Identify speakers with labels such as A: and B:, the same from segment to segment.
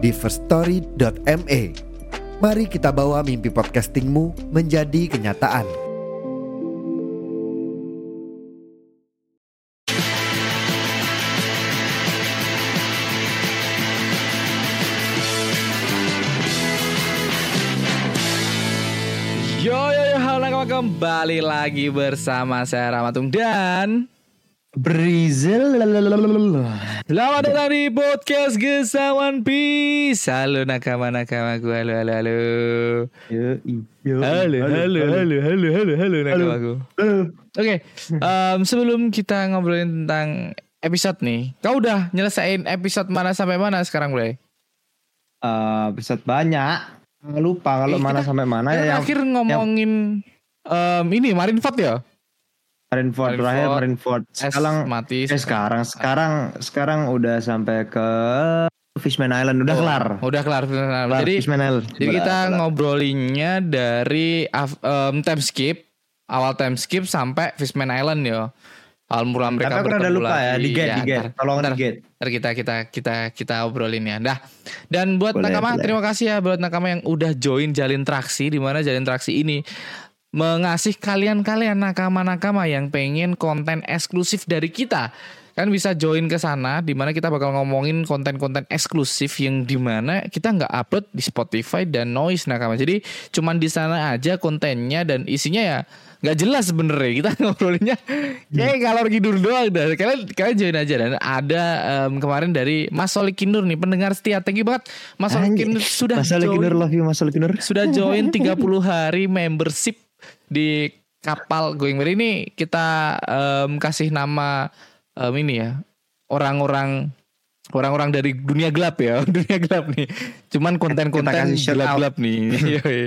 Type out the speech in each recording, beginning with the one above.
A: di firststory.me. Mari kita bawa mimpi podcastingmu menjadi kenyataan.
B: Yo yo yo halo kembali lagi bersama saya Ramatung dan
C: Brazil.
B: Selamat datang di podcast Gesawan Peace. Halo nakama nakama gue halo halo halo. Halo halo halo halo. halo halo nakama gue Oke em, sebelum kita ngobrolin tentang episode nih Kau udah nyelesain episode mana sampai mana sekarang Bre?
C: Eh, episode banyak. Lupa kalau
B: Eh,
C: mana
B: kita-
C: sampai mana
B: Kita
C: ya yang
B: terakhir ngomongin em, ini Marineford ya?
C: Marineford terakhir
B: Marineford,
C: sekarang
B: mati
C: eh, sekarang sekarang sekarang udah sampai ke Fishman Island udah
B: Oh,
C: kelar
B: Udah kelar. kelar.
C: Kelar,
B: Jadi
C: Fishman Island
B: Jadi kita
C: kelar.
B: ngobrolinnya dari em, time skip, awal time skip sampai Fishman Island ya. Awal mula mereka
C: tapi aku udah
B: bertemu
C: lupa ya
B: lagi.
C: di gate di
B: ntar-
C: gate tolong
B: ntar-
C: di gate
B: ntar kita kita kita kita obrolin ya. Dah. Dan buat
C: Boleh,
B: nakama
C: boleh.
B: terima kasih ya buat nakama yang udah join jalin traksi di mana jalin traksi ini mengasih kalian-kalian nakama-nakama yang pengen konten eksklusif dari kita. Kan bisa join ke sana di mana kita bakal ngomongin konten-konten eksklusif yang di mana kita nggak upload di Spotify dan Noise nakama. Jadi cuman di sana aja kontennya dan isinya ya nggak jelas sebenarnya. Kita ngobrolinnya kayak kalau tidur doang. Dah kalian kalian join aja. Dan ada em, kemarin dari Mas Solikin Nur nih pendengar setia. Thank you banget. Mas Solikin Nur sudah
C: Masalah
B: join.
C: Kinur love you Masalah Kinur.
B: Sudah join 30 hari membership di kapal Going Merry ini kita em, kasih nama em, ini ya orang-orang orang-orang dari dunia gelap ya dunia gelap nih. Cuman konten-konten gelap-gelap nih. Yoi.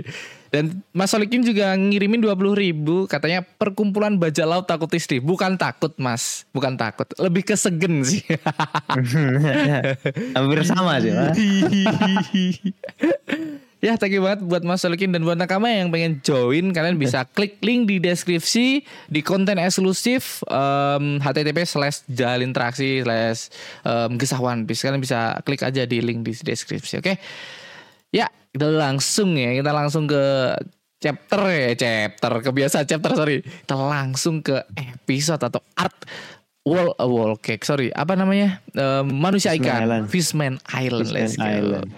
B: dan Mas Solikin juga ngirimin 20 ribu katanya perkumpulan bajak laut takut istri. Bukan takut mas. Bukan takut. Lebih kesegen sih.
C: Hampir sama sih.
B: Ya thank you banget buat Mas Solikin dan buat nakama yang pengen join. Kalian bisa klik link di deskripsi di konten eksklusif em, http slash jalin traksi slash em, kisah One Piece. Kalian bisa klik aja di link di deskripsi oke? Ya kita langsung ya kita langsung ke chapter ya chapter kebiasaan chapter sorry. Kita langsung ke episode atau art wall uh, wall cake sorry. Apa namanya? Em, manusia
C: Fishman
B: ikan
C: Island.
B: Fishman Island
C: Fishman
B: let's go.
C: Island.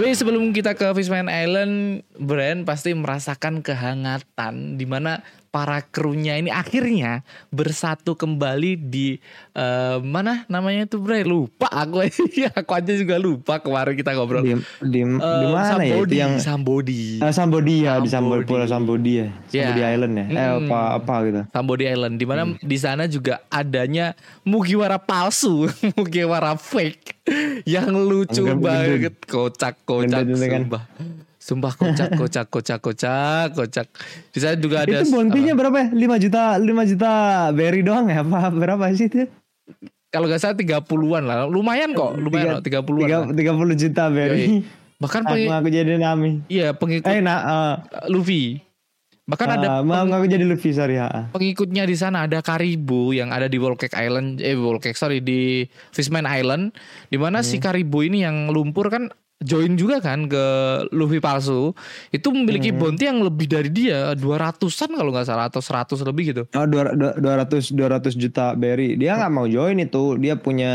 B: Tapi sebelum kita ke Fishman Island, Brand pasti merasakan kehangatan di mana para krunya ini akhirnya bersatu kembali di eh, mana namanya tuh Bre lupa aku ya aku aja juga lupa kemarin kita ngobrol
C: di, di, di
B: Eh,
C: mana ya itu
B: Sambodi,
C: yang
B: Sambodi
C: Ah, Sambodia di Sambodi
B: Sambodi.
C: Pulau Sambodia
B: Ya.
C: Sambodia Island ya eh
B: Mm.
C: apa apa gitu
B: Sambodi Island di
C: Hmm.
B: mana di sana juga adanya Mugiwara palsu, Mugiwara fake yang lucu
C: Gendut.
B: banget, kocak kocak
C: itu kan.
B: sumpah. Sumpah kocak kocak kocak kocak kocak. Di sana juga ada
C: itu bontinya berapa ya 5 juta 5 juta berry doang ya apa berapa sih itu
B: kalau nggak salah 30-an lah. Lumayan kok, lumayan loh 30-an.
C: tiga
B: lah.
C: tiga puluh juta berry
B: Bahkan
C: aku
B: pengi-
C: ngaku jadi nami
B: iya pengikut
C: eh nah uh,
B: Luffy. Bahkan ada
C: mau ngaku jadi Luffy sorry ya
B: pengikutnya di sana ada Karibu yang ada di Wall Cake Island eh Wall Cake sorry di Fishman Island di mana si Karibu ini yang lumpur kan join juga kan ke Luffy palsu itu memiliki bounty yang lebih dari dia 200-an kalau nggak salah atau 100 lebih gitu.
C: Oh dua dua ratus dua ratus juta berry. Dia nggak mau join itu. Dia punya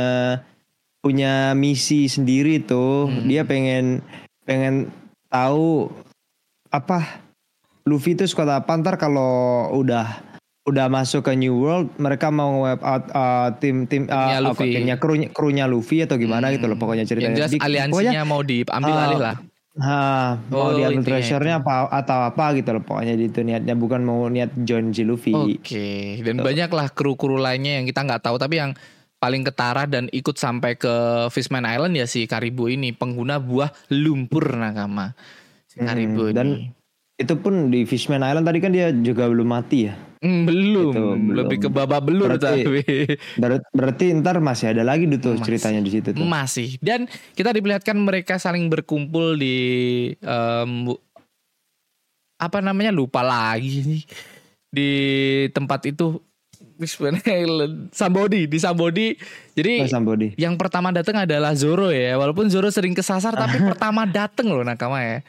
C: punya misi sendiri tuh. Dia pengen pengen tahu apa Luffy itu squad apa. Ntar kalau udah udah masuk ke New World mereka mau web out uh, tim tim uh,
B: Luffy.
C: timnya krunya, krunya Luffy atau gimana gitu loh pokoknya ceritanya
B: yang jelas aliansinya
C: pokoknya
B: mau diambil
C: Ah,
B: alih lah
C: mau
B: Oh,
C: diambil
B: intinya
C: treasure-nya apa atau apa gitu loh pokoknya itu niatnya bukan mau niat join si Luffy.
B: Oke, dan banyaklah kru-kru lainnya yang kita nggak tahu tapi yang paling ketara dan ikut sampai ke Fishman Island ya si Karibo ini pengguna buah lumpur nakama. Si
C: Hmm,
B: Karibo
C: dan
B: ini.
C: Itu pun di Fishman Island tadi kan dia juga belum mati ya.
B: Hmm, belum,
C: Itu belum.
B: lebih ke babak belur
C: Berarti-
B: tapi
C: Ber- berarti ntar masih ada lagi tuh
B: Masih.
C: ceritanya di situ tuh.
B: masih. Dan kita diperlihatkan mereka saling berkumpul di bu- apa namanya lupa lagi nih di tempat itu Sambodi di Sambodi. Jadi
C: Oh, Sambodi.
B: yang pertama datang adalah Zoro ya. Walaupun Zoro sering kesasar tapi pertama datang loh nakama ya.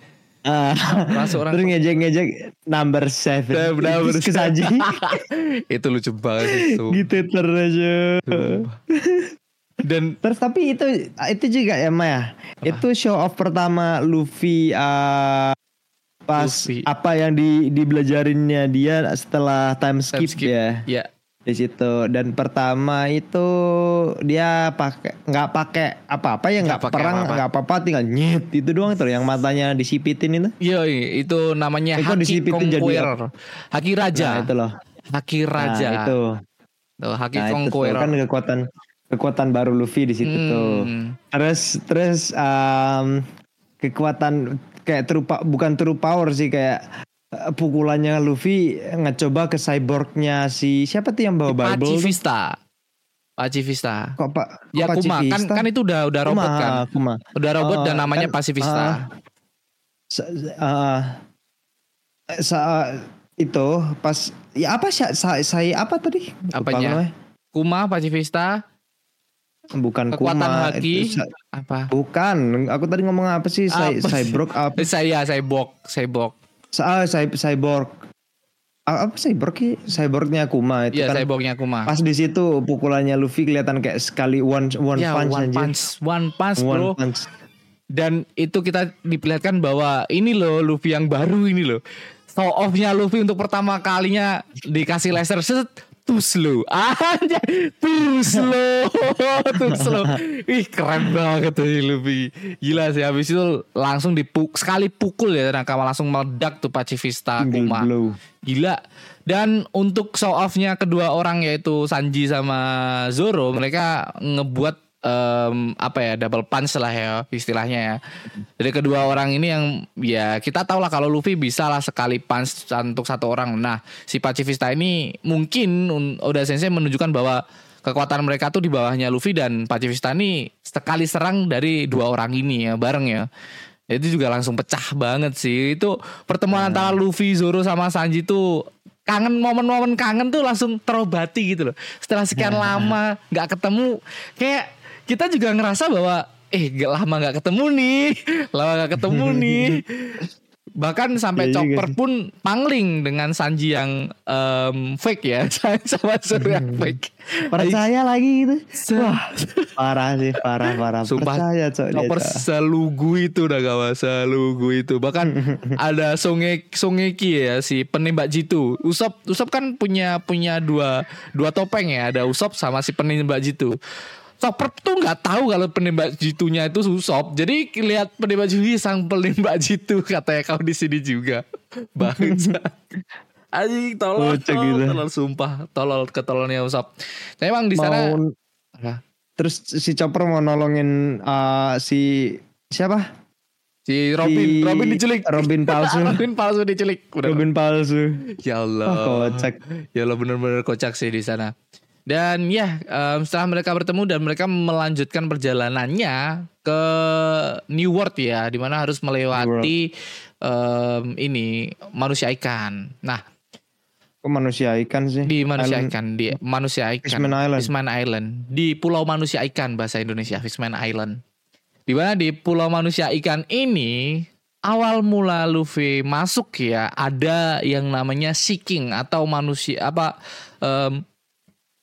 C: Ah,
B: Masuk orang
C: terus ngejek-ngejek number seven.
B: Number
C: Terus kesaji.
B: itu lucu banget sumpah.
C: gitu terus.
B: Dan
C: Terus tapi itu itu juga ya Maya. Itu show off pertama Luffy uh, pas
B: Luffy.
C: apa yang di dibelajarinnya dia setelah time skip,
B: Time skip.
C: ya
B: ya
C: di situ. Dan pertama itu dia pakai nggak pakai apa-apa ya nggak perang nggak apa-apa tinggal nyet. Itu doang tuh yang matanya disipitin itu.
B: Yoi, itu namanya
C: Itu
B: Haki
C: disipitin jadi
B: Conqueror. Haki Raja.
C: nah itu loh.
B: Haki Raja.
C: nah itu.
B: Tuh, Haki
C: nah itu tuh kan kekuatan kekuatan baru Luffy di situ tuh.
B: Hmm.
C: Terus terus um, kekuatan kayak true bukan true power sih kayak pukulannya Luffy ngecoba ke cyborgnya si siapa tuh yang bawa Bible?
B: Pacifista. Pacifista.
C: Kok Pak? kok
B: Ya Kuma kan kan itu udah udah robot
C: Kuma,
B: kan.
C: Kuma.
B: Udah robot
C: Oh,
B: dan namanya
C: kan,
B: Pacifista.
C: ah, Sa- uh, sa- itu pas ya apa sih saya, saya apa tadi?
B: Apanya? Kuma Pacifista
C: Bukan
B: Kekuatan
C: Kuma.
B: haki.
C: itu
B: apa?
C: bukan. Aku tadi ngomong apa sih?
B: Apa sih?
C: cyborg apa?
B: Eh, saya cyborg, cyborg.
C: Ah, cy- cyborg. Ah, Apa cyborg sih? Cyborgnya Kuma itu
B: Iya,
C: kan.
B: cyborgnya Kuma.
C: Pas di situ pukulannya Luffy kelihatan kayak sekali one one
B: ya,
C: punch
B: one
C: anjir.
B: punch, one punch,
C: One
B: bro.
C: punch.
B: Dan itu kita diperlihatkan bahwa ini loh Luffy yang baru ini loh. Show off-nya Luffy untuk pertama kalinya dikasih laser set too slow. Aja too slow. too slow. Ih keren banget tuh Luffy. Gila sih habis itu langsung dipuk sekali pukul ya Nakama langsung meledak tuh Pacifista Kuma. Gila. Dan untuk show off-nya kedua orang yaitu Sanji sama Zoro, mereka ngebuat em, apa ya double punch lah ya istilahnya ya. Jadi kedua orang ini yang ya kita tahu lah kalau Luffy bisa lah sekali punch untuk satu orang. Nah si Pacifista ini mungkin un- Oda Sensei menunjukkan bahwa kekuatan mereka tuh di bawahnya Luffy dan Pacifista ini sekali serang dari dua orang ini ya bareng ya. Itu juga langsung pecah banget sih. Itu pertemuan antara Luffy, Zoro sama Sanji tuh kangen momen-momen kangen tuh langsung terobati gitu loh. Setelah sekian lama nggak ketemu, kayak kita juga ngerasa bahwa eh gak lama nggak ketemu nih, lama nggak ketemu nih. Bahkan sampai
C: juga
B: Chopper
C: sih.
B: pun pangling dengan Sanji yang em, fake ya, sama Zoro yang fake.
C: Percaya lagi itu. Wah, parah sih, parah parah.
B: Sumpah,
C: Percaya cok dia,
B: Chopper
C: Cok.
B: selugu itu udah kawan selugu itu bahkan ada Songe Songeki ya si penembak jitu Usop Usop kan punya punya dua dua topeng ya ada Usop sama si penembak jitu Chopper tuh nggak tahu kalau penembak jitunya itu Usop jadi lihat penembak jitu "Ih, sang penembak jitu katanya kau di sini juga bangsa Anjing tolol, tolol,
C: gitu.
B: tolol sumpah, tolol ketololnya Usop. Nah, emang di sana
C: Mau terus si Chopper mau nolongin uh, si siapa?
B: si Robin,
C: Si
B: Robin diculik.
C: Robin palsu.
B: Robin palsu diculik. Udah.
C: Robin palsu.
B: Ya Allah.
C: Wah, kocak.
B: Ya Allah benar-benar kocak sih di sana. Dan ya em, setelah mereka bertemu dan mereka melanjutkan perjalanannya ke New World ya, di mana harus melewati em, ini manusia ikan. Nah
C: Kok manusia ikan sih?
B: di manusia
C: Island-
B: ikan, di manusia ikan,
C: Fishman Island.
B: Fishman Island, di Pulau Manusia Ikan bahasa Indonesia, Fishman Island. Di mana di Pulau Manusia Ikan ini awal mula Luffy masuk ya ada yang namanya Seeking atau manusia apa em,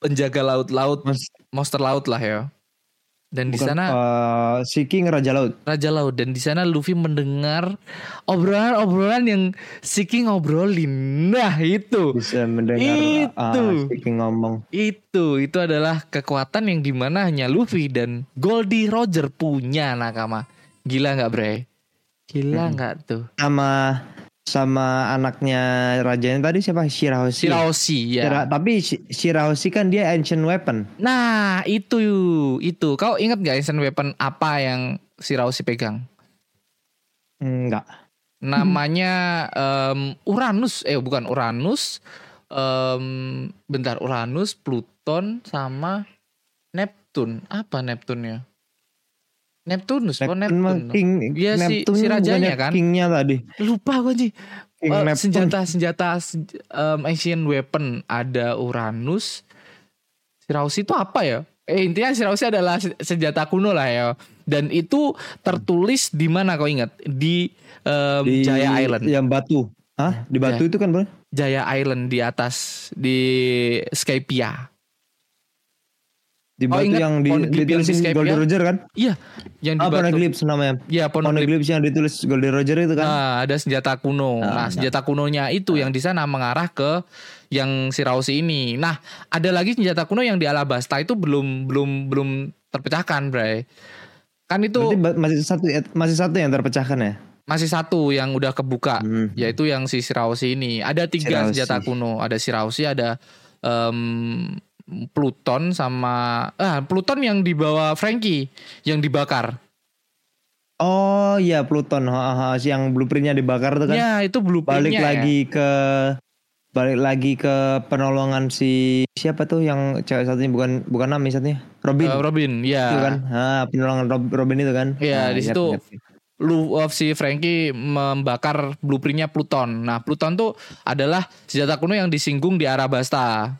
B: penjaga laut-laut monster laut lah ya. Dan di sana
C: uh, si King Raja Laut.
B: Raja Laut dan di sana Luffy mendengar obrolan-obrolan yang Seeking obrolin. Nah, itu.
C: Bisa mendengar
B: Itu.
C: uh, si King ngomong.
B: Itu, itu adalah kekuatan yang di mana hanya Luffy dan Goldie Roger punya nakama. Gila nggak Bre? Gila
C: Mm-mm.
B: nggak tuh?
C: sama sama anaknya rajanya tadi siapa Shirahoshi.
B: Shirahoshi ya.
C: Shira- tapi Shi- Shirahoshi kan dia ancient weapon.
B: Nah itu itu. Kau ingat gak instant weapon apa yang Shirahoshi pegang?
C: Enggak.
B: Namanya em, Uranus. Eh bukan Uranus. Em, bentar Uranus, Pluton sama Neptun. Apa Neptunnya? Neptunus, oh
C: Neptune mah
B: Neptun.
C: king.
B: Iya, si- si rajanya kan?
C: Kingnya tadi.
B: Lupa gue sih.
C: Neptune.
B: senjata senjata um, ancient weapon ada Uranus. Shiraushi itu apa ya? Eh intinya Shiraushi adalah se- senjata kuno lah ya. Dan itu tertulis di mana kau ingat? Di um,
C: di
B: Jaya Island.
C: Yang batu. Hah? Di batu itu kan bro?
B: Jaya Island di atas di Skypia.
C: Di
B: Oh,
C: batu
B: ingat
C: yang di,
B: Poneglyph yang di
C: ditulisin
B: Skype
C: Golden
B: ya?
C: Roger kan?
B: Iya, yang di
C: Ah,
B: batu.
C: Namanya.
B: Iya, Poneglyph.
C: Poneglyph yang ditulis Golden Roger itu kan?
B: Nah, ada senjata kuno.
C: Ah,
B: Nah,
C: nah.
B: senjata kunonya itu yang di sana mengarah ke yang Shiraushi ini. Nah, ada lagi senjata kuno yang di Alabasta itu belum belum belum terpecahkan, Bray. Kan itu
C: Berarti masih satu masih satu yang terpecahkan ya?
B: masih satu yang udah kebuka,
C: Hmm.
B: yaitu yang si Shiraushi ini. Ada tiga
C: Shiraushi.
B: senjata kuno. Ada Shiraushi, ada em, Pluton sama ah Pluton yang dibawa Frankie yang dibakar.
C: Oh iya Pluton, ha, ha, yang blueprintnya dibakar tuh kan?
B: Ya, itu blueprintnya.
C: balik
B: ya.
C: lagi ke balik lagi ke penolongan si siapa tuh yang cewek satunya bukan bukan Nami satunya Robin
B: Eh, Robin, ya.
C: itu kan ah penolongan Rob- Robin itu kan
B: Iya,
C: Ah,
B: di
C: ingat,
B: situ lu of si Frankie membakar blueprintnya Pluton. Nah, Pluton tuh adalah senjata kuno yang disinggung di Arabasta.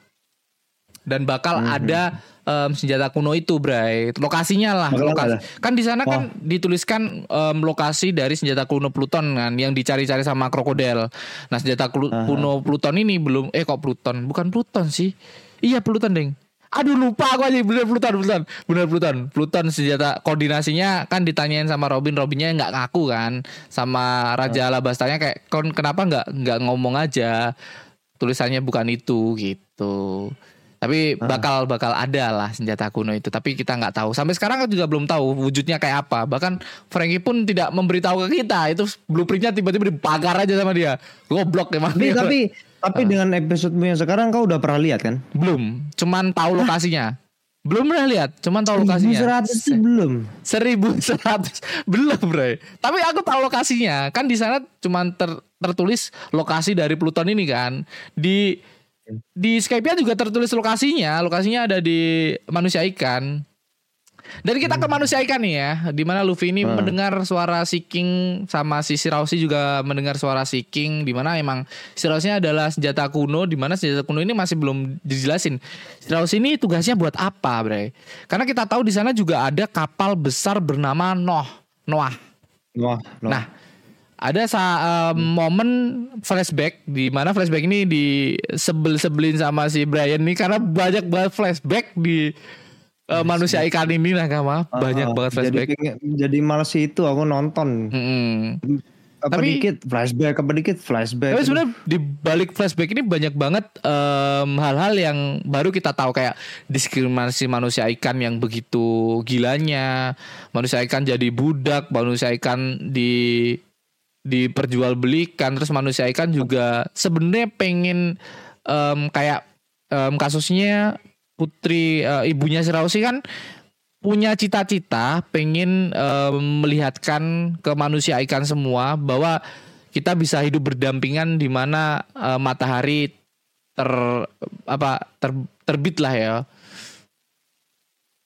B: Dan bakal
C: Mhm.
B: ada em, senjata kuno itu, Bray. Lokasinya lah,
C: Bakal
B: lokasi.
C: ada?
B: Kan di sana kan dituliskan em, lokasi dari senjata kuno Pluton kan yang dicari-cari sama krokodil. Nah, senjata klu-
C: Aha.
B: kuno Pluton ini belum eh kok Pluton? Bukan Pluton sih. Iya, Pluton, Deng. Aduh lupa aku aja bener Pluton Pluton bener Pluton Pluton senjata koordinasinya kan ditanyain sama Robin Robinnya nggak ngaku kan sama Raja Alabastanya kayak kon kenapa nggak nggak ngomong aja tulisannya bukan itu gitu tapi bakal bakal ada lah senjata kuno itu. Tapi kita nggak tahu. Sampai sekarang kan juga belum tahu wujudnya kayak apa. Bahkan Frankie pun tidak memberitahu ke kita. Itu blueprintnya tiba-tiba dibakar aja sama dia. Goblok emang
C: tapi
B: dia.
C: tapi tapi dengan episodemu yang sekarang kau udah pernah lihat kan?
B: Belum. Cuman tahu lokasinya. Belum pernah lihat. Cuman tahu lokasinya.
C: 1100 itu belum.
B: 1100 belum bre tapi aku tahu lokasinya. Kan di sana cuman ter- tertulis lokasi dari Pluton ini kan? Di di Skype juga tertulis lokasinya. Lokasinya ada di manusia ikan. Dan kita ke manusia ikan nih ya. Di mana Luffy ini
C: Hmm.
B: mendengar suara si King sama si Shiraushi juga mendengar suara si King. Di mana emang Shiraushi adalah senjata kuno. Di mana senjata kuno ini masih belum dijelasin. Shiraushi ini tugasnya buat apa bre? Karena kita tahu di sana juga ada kapal besar bernama Noh. Noah.
C: Wah no.
B: Nah, ada sa um, momen flashback di mana flashback ini disebel-sebelin sama si Brian nih karena banyak banget flashback di uh, manusia ikan ini nakama, banyak
C: Ah,
B: banget
C: jadi
B: flashback.
C: pengen- jadi males itu aku nonton.
B: Mm-mm.
C: apa
B: Tapi-
C: dikit? Flashback apa dikit? Flashback.
B: Tapi sebenarnya di balik flashback ini banyak banget hal-hal yang baru kita tahu kayak diskriminasi manusia ikan yang begitu gilanya, manusia ikan jadi budak, manusia ikan di diperjualbelikan, terus manusia ikan juga sebenarnya pengen em, kayak em, kasusnya putri eh, ibunya Shiraushi kan punya cita-cita pengen em, melihatkan ke manusia ikan semua bahwa kita bisa hidup berdampingan di mana eh, matahari ter apa ter- terbit lah ya.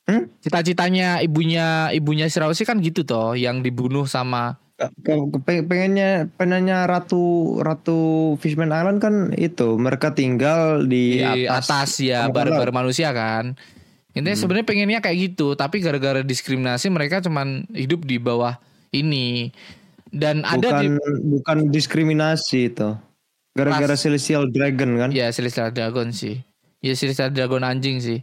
C: Hmm?
B: Cita-citanya ibunya ibunya Shiraushi kan gitu toh yang dibunuh sama
C: pengennya pengennya ratu ratu Fishman Island kan itu mereka tinggal di,
B: di
C: atas,
B: atas, ya
C: laut.
B: manusia kan. Intinya sebenarnya pengennya kayak gitu, tapi gara-gara diskriminasi mereka cuman hidup di bawah ini. Dan ada
C: bukan
B: di
C: bukan diskriminasi itu gara-gara celestial dragon kan
B: ya Celestial Dragon sih. Ya Celestial Dragon anjing sih.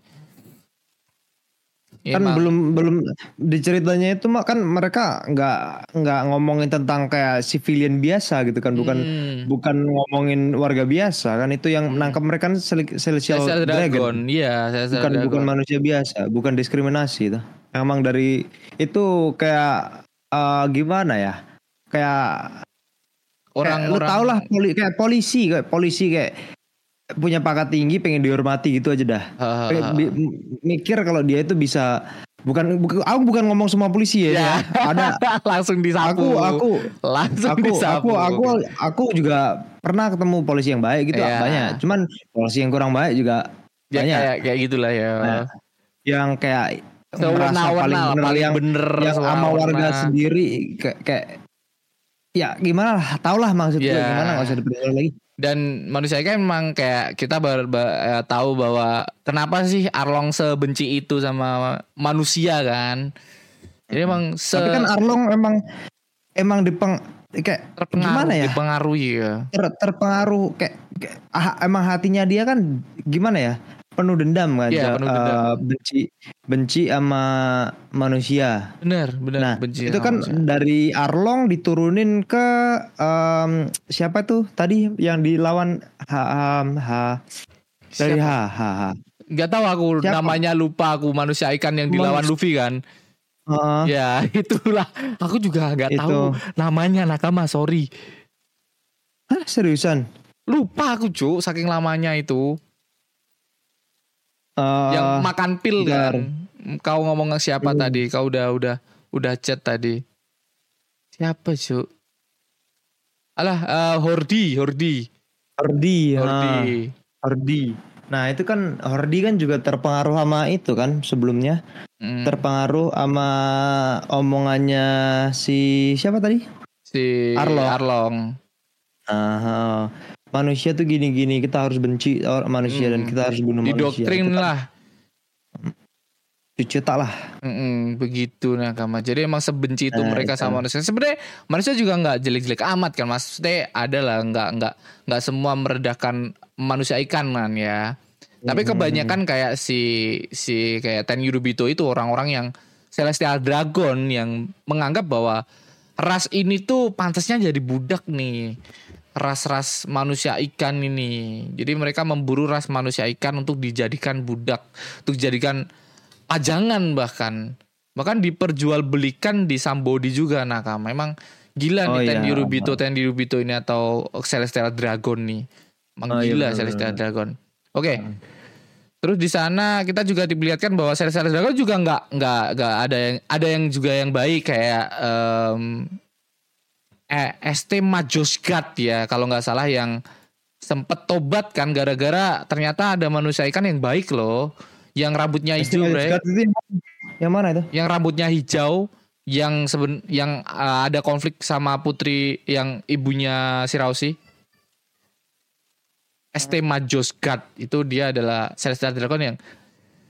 B: Ya,
C: kan
B: emang.
C: belum belum di ceritanya itu mah kan mereka nggak nggak ngomongin tentang kayak civilian biasa gitu kan. Bukan
B: Hmm.
C: bukan ngomongin warga biasa kan. Itu yang menangkap mereka kan cel- celestial, dragon,
B: Dragon, iya
C: bukan
B: Dragon.
C: bukan manusia biasa bukan diskriminasi itu. Emang dari itu kayak eh, gimana ya? Kayak
B: Orang
C: kayak, lu tau lah poli, kayak polisi kayak polisi kayak punya pangkat tinggi pengen dihormati gitu aja dah. Kayak bi- m- mikir kalau dia itu bisa bukan, bukan aku bukan ngomong semua polisi ya.
B: Ya.
C: Ada
B: langsung disapu.
C: aku aku
B: langsung
C: aku
B: disapu.
C: aku aku aku juga pernah ketemu polisi yang baik gitu
B: Iya.
C: banyak. Cuman polisi yang kurang baik juga
B: ya,
C: banyak.
B: kayak kayak gitulah ya.
C: Nah, yang kayak merasa
B: Sewenang-wenang,
C: paling bener
B: paling
C: yang
B: bener
C: yang sama warga sendiri kayak, kayak ya gimana lah tau lah maksudnya
B: Ya.
C: gimana nggak usah diperjelas lagi
B: Dan manusia kan memang kayak kita bar, ba- eh, tahu bahwa kenapa sih Arlong sebenci itu sama manusia kan. Jadi emang se
C: tapi kan Arlong emang emang dipeng kayak
B: terpengaruh,
C: gimana ya
B: dipengaruhi ya.
C: ter- terpengaruh kayak, kayak ah, emang hatinya dia kan gimana ya penuh dendam kan
B: Iya,
C: Ja-
B: penuh dendam.
C: eh, benci benci sama manusia
B: Bener, bener.
C: Nah,
B: benci
C: itu kan
B: manusia.
C: dari Arlong diturunin ke em, siapa tuh tadi yang dilawan ha, ha, ha- dari
B: Siapa?
C: ha ha ha.
B: Gak tahu aku
C: Siapa?
B: namanya lupa aku manusia ikan yang dilawan
C: Manus-
B: Luffy kan.
C: Heeh.
B: Ya itulah. Aku juga nggak
C: Itu.
B: tahu namanya nakama sorry.
C: Hah, seriusan?
B: Lupa aku cu saking lamanya itu.
C: Eh,
B: yang makan pil kan. Kau ngomong ke siapa
C: Hmm.
B: tadi? Kau udah udah udah chat tadi. Siapa cu? Alah eh, Hordi, Hordi,
C: Hordi, ha,
B: Hordi.
C: Hordi. Nah itu kan Hordi kan juga terpengaruh sama itu kan sebelumnya
B: Mm,
C: terpengaruh sama omongannya si siapa tadi?
B: si
C: Arlong.
B: Arlong.
C: Ah, manusia tuh gini-gini kita harus benci orang manusia dan
B: Hmm.
C: kita harus bunuh manusia.
B: Didoktrin
C: Kita
B: lah.
C: Dicetak lah.
B: Mm-mm, begitu nakama. Jadi emang sebenci itu
C: Nah,
B: mereka
C: itu.
B: sama manusia. Sebenarnya manusia juga nggak jelek-jelek amat kan. Maksudnya ada lah nggak nggak nggak semua meredakan manusia ikan kan ya. Tapi kebanyakan kayak si si kayak Ten Yurubito itu orang-orang yang Celestial Dragon yang menganggap bahwa ras ini tuh pantasnya jadi budak nih. Ras-ras manusia ikan ini. Jadi mereka memburu ras manusia ikan untuk dijadikan budak, untuk dijadikan pajangan bahkan. Bahkan diperjualbelikan di Sambodi juga nakama. Memang gila
C: Oh,
B: nih
C: iya.
B: Yurubito, Ten Yurubito ini atau Celestial Dragon nih. Emang
C: Oh, iya,
B: gila
C: benar,
B: Celestial. Dragon. Oke. Terus di sana kita juga diperlihatkan bahwa Celestial Dragon juga nggak nggak nggak ada yang ada yang juga yang baik kayak em, eh, ST Majosgat ya kalau nggak salah yang sempet tobat kan gara-gara ternyata ada manusia ikan yang baik loh. Yang rambutnya hijau Bre.
C: Itu yang, mana? Itu?
B: yang rambutnya hijau yang seben yang eh, ada konflik sama putri yang ibunya Sirausi ST Majosgat itu dia adalah Celestial Dragon yang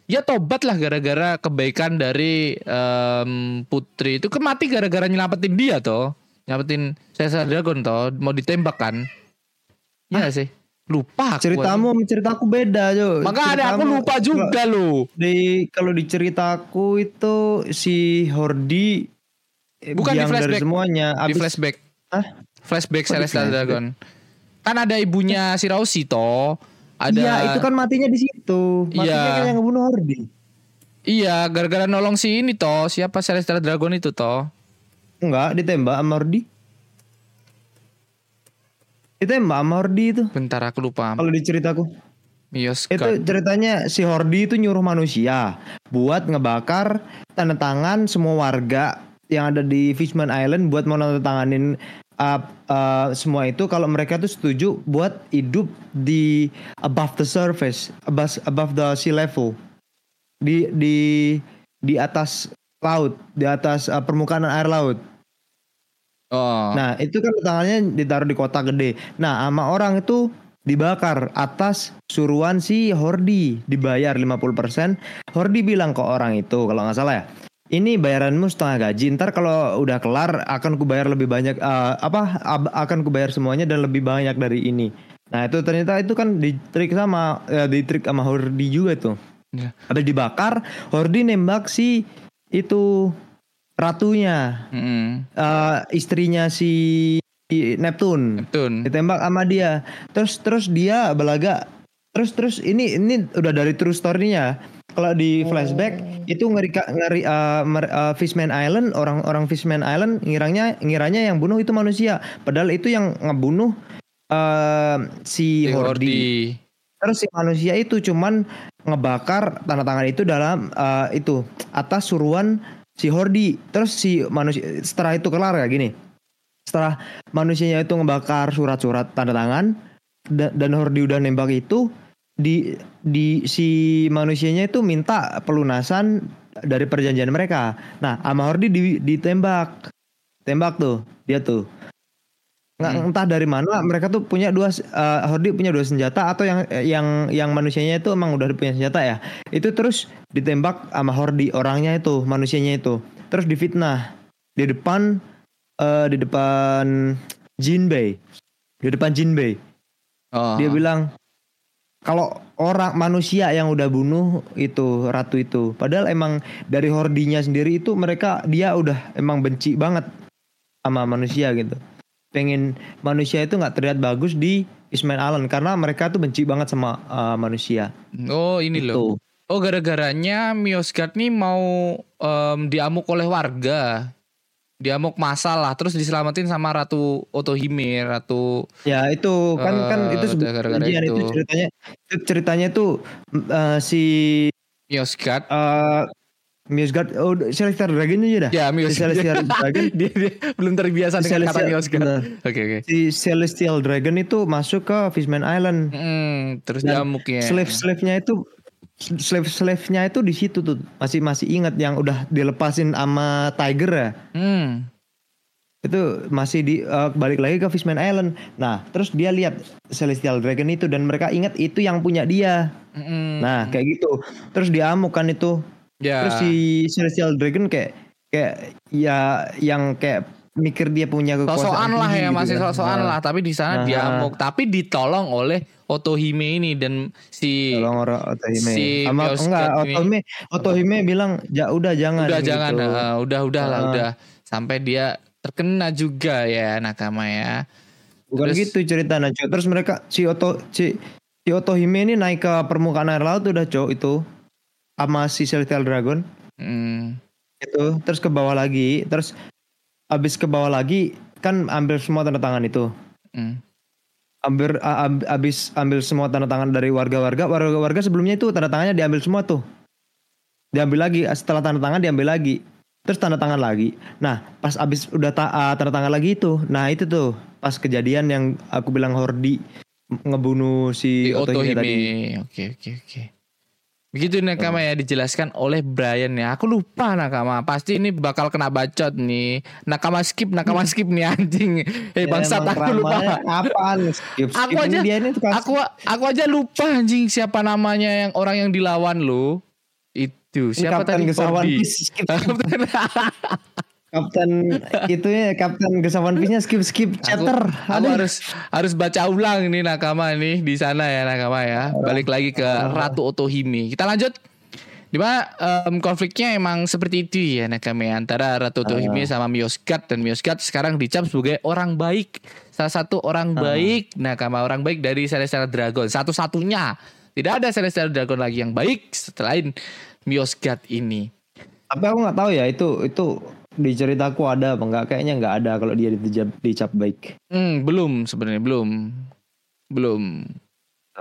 B: ya tobat lah gara-gara kebaikan dari em, putri itu. Kemati gara-gara nyelamatin dia toh nyelamatin Celestial Dragon toh mau ditembak kan Iya nggak sih lupa aku
C: Ceritamu sama ceritaku beda, Jo.
B: maka ada aku lupa juga loh
C: Di kalau di ceritaku itu si Hordi eh,
B: Bukan di flashback.
C: semuanya
B: di
C: abis
B: flashback
C: Hah?
B: flashback
C: di
B: Celestial? Dragon kan ada ibunya si Rausi toh ada
C: Iya, itu kan matinya di situ. Matinya
B: Iya.
C: kan yang ngebunuh Hordi.
B: iya gara-gara nolong si ini toh siapa Celestial Dragon itu toh
C: Enggak, ditembak sama Hordi. Ditembak sama Hordi itu.
B: bentar aku lupa
C: Kalau di ceritaku.
B: Mios
C: Itu ceritanya si Hordi itu nyuruh manusia buat ngebakar tanda tangan semua warga yang ada di Fishman Island buat mau tanda tanganin uh, uh, semua itu kalau mereka tuh setuju buat hidup di above the surface, above above the sea level. Di di di atas laut, di atas uh, permukaan air laut.
B: Oh
C: Nah, itu kan tangannya ditaruh di kota gede. Nah, sama orang itu dibakar atas suruhan si Hordi dibayar 50%. Hordi bilang ke orang itu kalau nggak salah ya. Ini bayaranmu setengah gaji. Ntar kalau udah kelar akan kubayar lebih banyak eh, apa ab- akan kubayar semuanya dan lebih banyak dari ini. Nah, itu ternyata itu kan ditrik sama eh, ditrik sama Hordi juga tuh.
B: Ya.
C: Habis dibakar, Hordi nembak si itu ratunya.
B: Mm-mm.
C: eh, istrinya si Neptune
B: Neptune
C: ditembak sama dia. Terus terus dia belaga. Terus terus ini ini udah dari true story-nya. Kalau di flashback itu ngeri ngeri uh, mer- uh, Fishman Island orang-orang Fishman Island ngiranya ngiranya yang bunuh itu manusia. Padahal itu yang ngebunuh uh, si
B: Si
C: Hordi.
B: Hordi.
C: Terus si manusia itu cuman ngebakar tanda tangan itu dalam uh, itu atas suruhan si Hordi. Terus si manusia setelah itu kelar ya gini. Setelah manusianya itu ngebakar surat-surat tanda tangan da- dan Hordi udah nembak itu di di si manusianya itu minta pelunasan dari perjanjian mereka. Nah, sama Hordi di- ditembak. Tembak tuh, dia tuh. Nggak
B: Hmm.
C: entah dari mana mereka tuh punya dua eh, Hordi punya dua senjata atau yang yang yang manusianya itu emang udah punya senjata ya. Itu terus ditembak sama Hordi orangnya itu, manusianya itu. Terus difitnah di depan eh, di depan Jinbei. Di depan Jinbei.
B: Oh.
C: Dia bilang kalau orang manusia yang udah bunuh itu ratu itu, padahal emang dari hordinya sendiri itu mereka dia udah emang benci banget sama manusia gitu. Pengen manusia itu nggak terlihat bagus di Ismail Island karena mereka tuh benci banget sama uh, manusia.
B: Oh ini loh.
C: Itu.
B: Oh gara-garanya Miosgard nih mau em, diamuk oleh warga. Diamuk masalah terus diselamatin sama Ratu Otohime, Ratu
C: Ya itu kan kan
B: Eh,
C: itu
B: gara-gara
C: sebenarnya itu.
B: itu.
C: ceritanya itu ceritanya tuh uh, si
B: Miosgard.
C: uh, Miosgard oh Celestial Dragon aja dah.
B: Ya
C: Si
B: Miosgard.
C: Celestial Dragon
B: dia, dia belum terbiasa
C: Si
B: dengan kata
C: Celestial-
B: Miosgard.
C: benar.
B: Oke oke.
C: si Celestial Dragon itu masuk ke Fishman Island.
B: Hmm, terus
C: Dan
B: diamuknya.
C: Slave-slave-nya itu slave-slave-nya itu di situ tuh masih masih ingat yang udah dilepasin sama Tiger ya.
B: Hmm.
C: Itu masih di eh, balik lagi ke Fishman Island. Nah, terus dia lihat Celestial Dragon itu dan mereka ingat itu yang punya dia.
B: Mm-mm.
C: Nah, kayak gitu. Terus diamuk kan itu.
B: Ya.
C: Terus si Celestial Dragon kayak kayak ya yang kayak mikir dia punya kekuasaan
B: Sosokan lah ya
C: gitu
B: masih
C: kan.
B: sosokan
C: Nah,
B: lah tapi di sana
C: Nah.
B: diamuk tapi ditolong oleh Otohime ini dan si
C: Tolong orang Otohime.
B: si Miosgard
C: enggak. Otohime Otohime bilang ja udah jangan
B: udah
C: gitu.
B: jangan eh, udah udah lah
C: Ah.
B: udah sampai dia terkena juga ya nakama ya.
C: Bukan
B: Terus-
C: gitu cerita Cok. Terus mereka si Oto si si Otohime ini naik ke permukaan air laut udah Cok itu sama si Celestial Dragon
B: Hmm.
C: itu terus ke bawah lagi terus abis ke bawah lagi kan ambil semua tanda tangan itu
B: Hmm.
C: ambil abis ambil semua tanda tangan dari warga-warga warga-warga sebelumnya itu tanda tangannya diambil semua tuh diambil lagi setelah tanda tangan diambil lagi terus tanda tangan lagi nah pas abis udah ta- ah, tanda tangan lagi itu nah itu tuh pas kejadian yang aku bilang Hordi ngebunuh si, Otohime
B: Otohime.
C: tadi
B: Oke oke oke. Begitu nakama ya dijelaskan oleh Brian ya. Aku lupa nakama. Pasti ini bakal kena bacot nih. Nakama skip, nakama skip nih anjing. Eh
C: Ya,
B: bangsat
C: emang
B: aku lupa.
C: apaan skip, skip
B: Aku aja
C: dia ini
B: aku aku aja lupa anjing siapa namanya yang orang yang dilawan lo. Itu siapa
C: Kapten
B: tadi
C: Gesawan. Peace, skip.
B: Kapten
C: itu ya Kapten Gesawan Peace-nya skip skip
B: Aku,
C: chapter.
B: aku
C: Aduh.
B: harus harus baca ulang nih nakama nih di sana ya nakama ya. Balik lagi ke Ratu Otohime. Kita lanjut. Di mana em, konfliknya emang seperti itu ya nakama ya. antara Ratu Otohime sama Miosgard dan Miosgard sekarang dicap sebagai orang baik. Salah satu orang baik nakama orang baik dari Celestial Dragon. Satu-satunya. Tidak ada Celestial Dragon lagi yang baik selain Miosgard ini.
C: Tapi aku nggak tahu ya itu itu di ceritaku ada apa enggak kayaknya nggak ada kalau dia dicap, dicap baik.
B: Hmm, belum sebenarnya belum. Belum.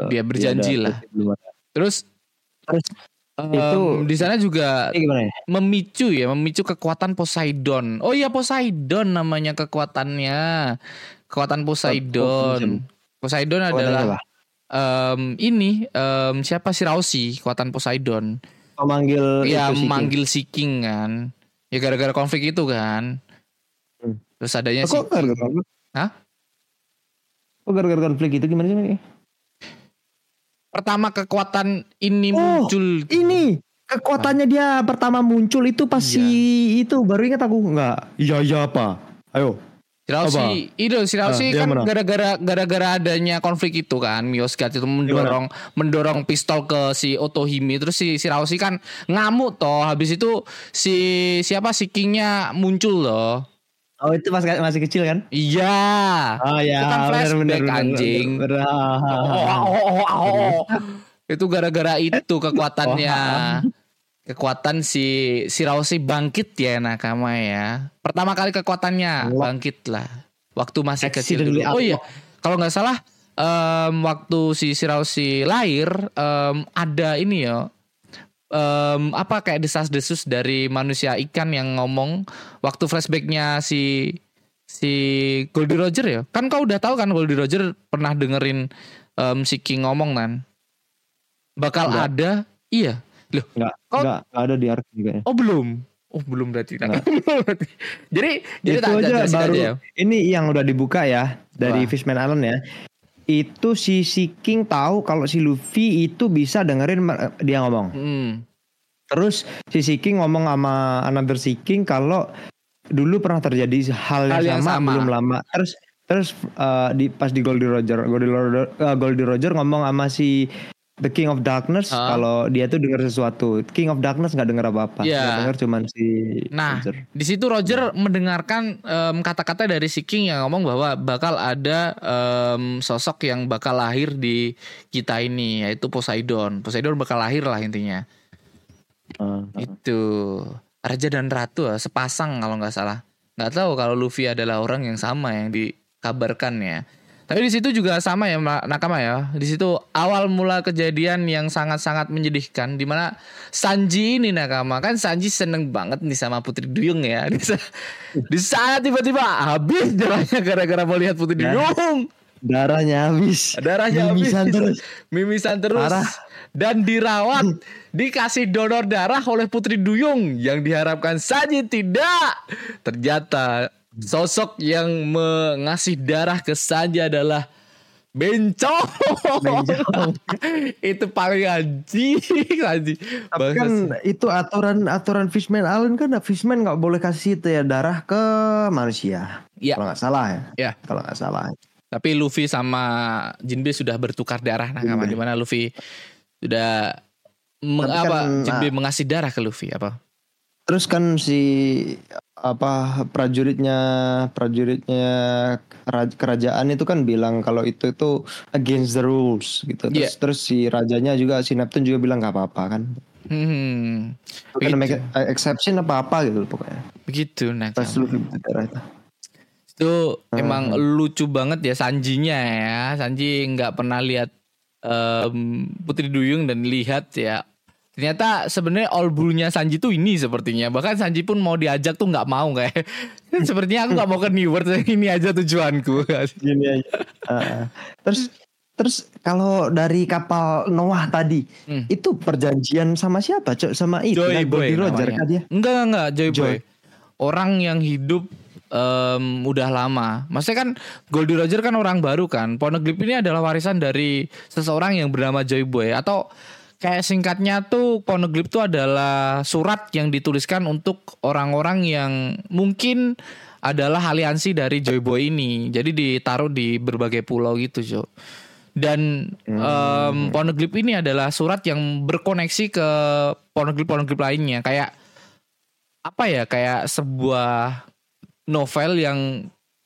B: Dia berjanji
C: Dia ada,
B: lah.
C: belum ada.
B: Terus
C: Terus
B: Em,
C: Itu-
B: di sana juga
C: ya?
B: memicu ya, memicu kekuatan Poseidon. Oh iya Poseidon namanya kekuatannya. Kekuatan Poseidon. Poseidon adalah em, ini em, siapa sih Rausi, kekuatan Poseidon.
C: Oh, manggil
B: ya
C: itu si King.
B: manggil si King kan. Ya gara-gara konflik itu kan.
C: Hmm.
B: Terus adanya
C: Kok gara-gara konflik?
B: Hah?
C: Kok gara-gara konflik itu gimana sih? Ini?
B: pertama kekuatan ini
C: Oh,
B: muncul
C: Ini kekuatannya dia pertama muncul itu pas
B: Iya.
C: si itu baru ingat aku nggak? Iya iya apa? Ayo.
B: Sirausi, itu Sirausi
C: Ah, dia
B: kan gara-gara gara-gara adanya konflik itu kan, Miosgard itu mendorong mendorong pistol ke si Otohime, terus si Sirausi kan ngamuk toh, habis itu si siapa si Kingnya muncul loh.
C: Oh itu pas masih kecil kan?
B: Iya.
C: Oh ya.
B: Itu kan flashback, anjing.
C: bener, bener. Ah, ah,
B: Oh,
C: ah.
B: oh, oh, oh, oh. Itu gara-gara itu kekuatannya. Kekuatan si Shirahoshi bangkit ya nakama ya. Pertama kali kekuatannya bangkit lah. Waktu masih kecil dulu. Oh iya, kalau nggak salah em, waktu si Shirahoshi lahir em, ada ini ya. em, apa kayak desas-desus dari manusia ikan yang ngomong waktu flashbacknya si si Goldie Roger ya. Kan kau udah tahu kan Goldie Roger pernah dengerin em, si King ngomong kan. Bakal
C: Enggak.
B: ada iya. Loh,
C: Enggak,
B: Kok-
C: enggak, enggak ada di arc kayaknya.
B: Oh belum. Oh belum berarti. Nah,
C: Nggak.
B: belum berarti. jadi jadi
C: itu aja baru
B: aja ya.
C: ini yang udah dibuka ya dari
B: Wah.
C: Fishman Island ya. Itu si si King tahu kalau si Luffy itu bisa dengerin dia ngomong.
B: Hmm.
C: Terus si si King ngomong sama another si King kalau dulu pernah terjadi hal yang,
B: Hal yang
C: sama,
B: sama.
C: belum lama. Terus terus eh, di pas di Goldie Roger, Goldie Roger, eh, Goldie Roger ngomong sama si The King of Darkness
B: Ah.
C: kalau dia tuh dengar sesuatu. King of Darkness nggak dengar apa-apa.
B: Iya.
C: Yang dengar cuman si
B: Nah,
C: Roger.
B: di situ Roger mendengarkan em, kata-kata dari si King yang ngomong bahwa bakal ada em, sosok yang bakal lahir di kita ini yaitu Poseidon. Poseidon bakal lahir lah intinya.
C: Ah, ah.
B: Itu raja dan ratu ah, sepasang kalau nggak salah. Nggak tahu kalau Luffy adalah orang yang sama yang dikabarkan ya. Tapi di situ juga sama ya Ma- nakama ya. Di situ awal mula kejadian yang sangat-sangat menyedihkan di mana Sanji ini nakama kan Sanji seneng banget nih sama Putri Duyung ya. Di, sa- di sana tiba-tiba habis darahnya gara-gara mau lihat Putri
C: Ya.
B: Duyung.
C: Darahnya habis.
B: Darahnya
C: Mimisan
B: habis.
C: terus.
B: Mimisan terus.
C: Parah.
B: Dan dirawat. dikasih donor darah oleh Putri Duyung. Yang diharapkan saja tidak. Ternyata sosok yang mengasih darah ke Sanji adalah Bencong.
C: Bencong.
B: Itu paling anjing. anjing.
C: Tapi kan itu aturan aturan Fishman Island kan Fishman nggak boleh kasih itu ya darah ke manusia.
B: Ya.
C: Kalau nggak salah ya.
B: Ya.
C: Kalau nggak salah.
B: Tapi Luffy sama Jinbe sudah bertukar darah nakama
C: Jinbe.
B: di mana Luffy sudah meng,
C: Tapi
B: apa
C: kan,
B: Jinbe
C: ah.
B: mengasih darah ke Luffy apa?
C: Terus kan si apa prajuritnya prajuritnya kera- kerajaan itu kan bilang kalau itu itu against the rules gitu. Terus
B: Iya.
C: terus si rajanya juga si Neptune juga bilang nggak apa-apa kan.
B: Hmm,
C: Bukan
B: Begitu.
C: make exception apa apa gitu pokoknya.
B: begitu
C: Luffy berdarah itu.
B: Itu emang lucu banget ya Sanjinya ya. Sanji nggak pernah lihat em, Putri Duyung dan lihat ya. Ternyata sebenarnya all blue-nya Sanji tuh ini sepertinya. Bahkan Sanji pun mau diajak tuh nggak mau kayak. sepertinya aku nggak mau ke New World. Ini aja tujuanku.
C: Gini aja. Ah, terus terus kalau dari kapal Noah tadi
B: Hmm.
C: itu perjanjian sama siapa? Cok sama itu
B: Joy Boy
C: Roger
B: namanya.
C: kan dia.
B: Enggak enggak, enggak Joy,
C: Joy.
B: Boy. Orang yang hidup em, udah lama. Maksudnya kan Goldie Roger kan orang baru kan. Poneglyph ini adalah warisan dari seseorang yang bernama Joy Boy atau kayak singkatnya tuh Poneglyph itu adalah surat yang dituliskan untuk orang-orang yang mungkin adalah aliansi dari Joy Boy ini. Jadi ditaruh di berbagai pulau gitu, Jo. Dan em, Poneglyph ini adalah surat yang berkoneksi ke poneglyph-poneglyph lainnya kayak apa ya kayak sebuah novel yang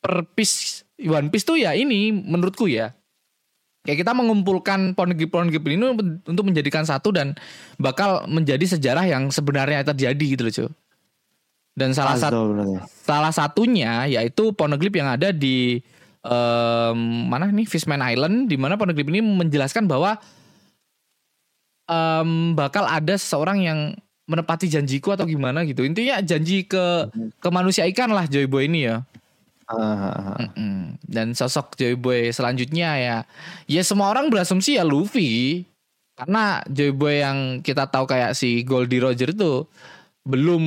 B: per piece One Piece tuh ya ini menurutku ya kayak kita mengumpulkan poneglyph-poneglyph ini untuk menjadikan satu dan bakal menjadi sejarah yang sebenarnya terjadi gitu loh cuy dan salah satu
C: Betul, betul.
B: salah satunya yaitu poneglyph yang ada di em, mana nih? Fishman Island di mana poneglyph ini menjelaskan bahwa em, bakal ada seseorang yang menepati janjiku atau gimana gitu. Intinya janji ke ke manusia ikan lah Joy Boy ini ya
C: Ah, ah.
B: Mm-mm. dan sosok Joy Boy selanjutnya ya ya semua orang berasumsi ya Luffy karena Joy Boy yang kita tahu kayak si Goldie Roger itu belum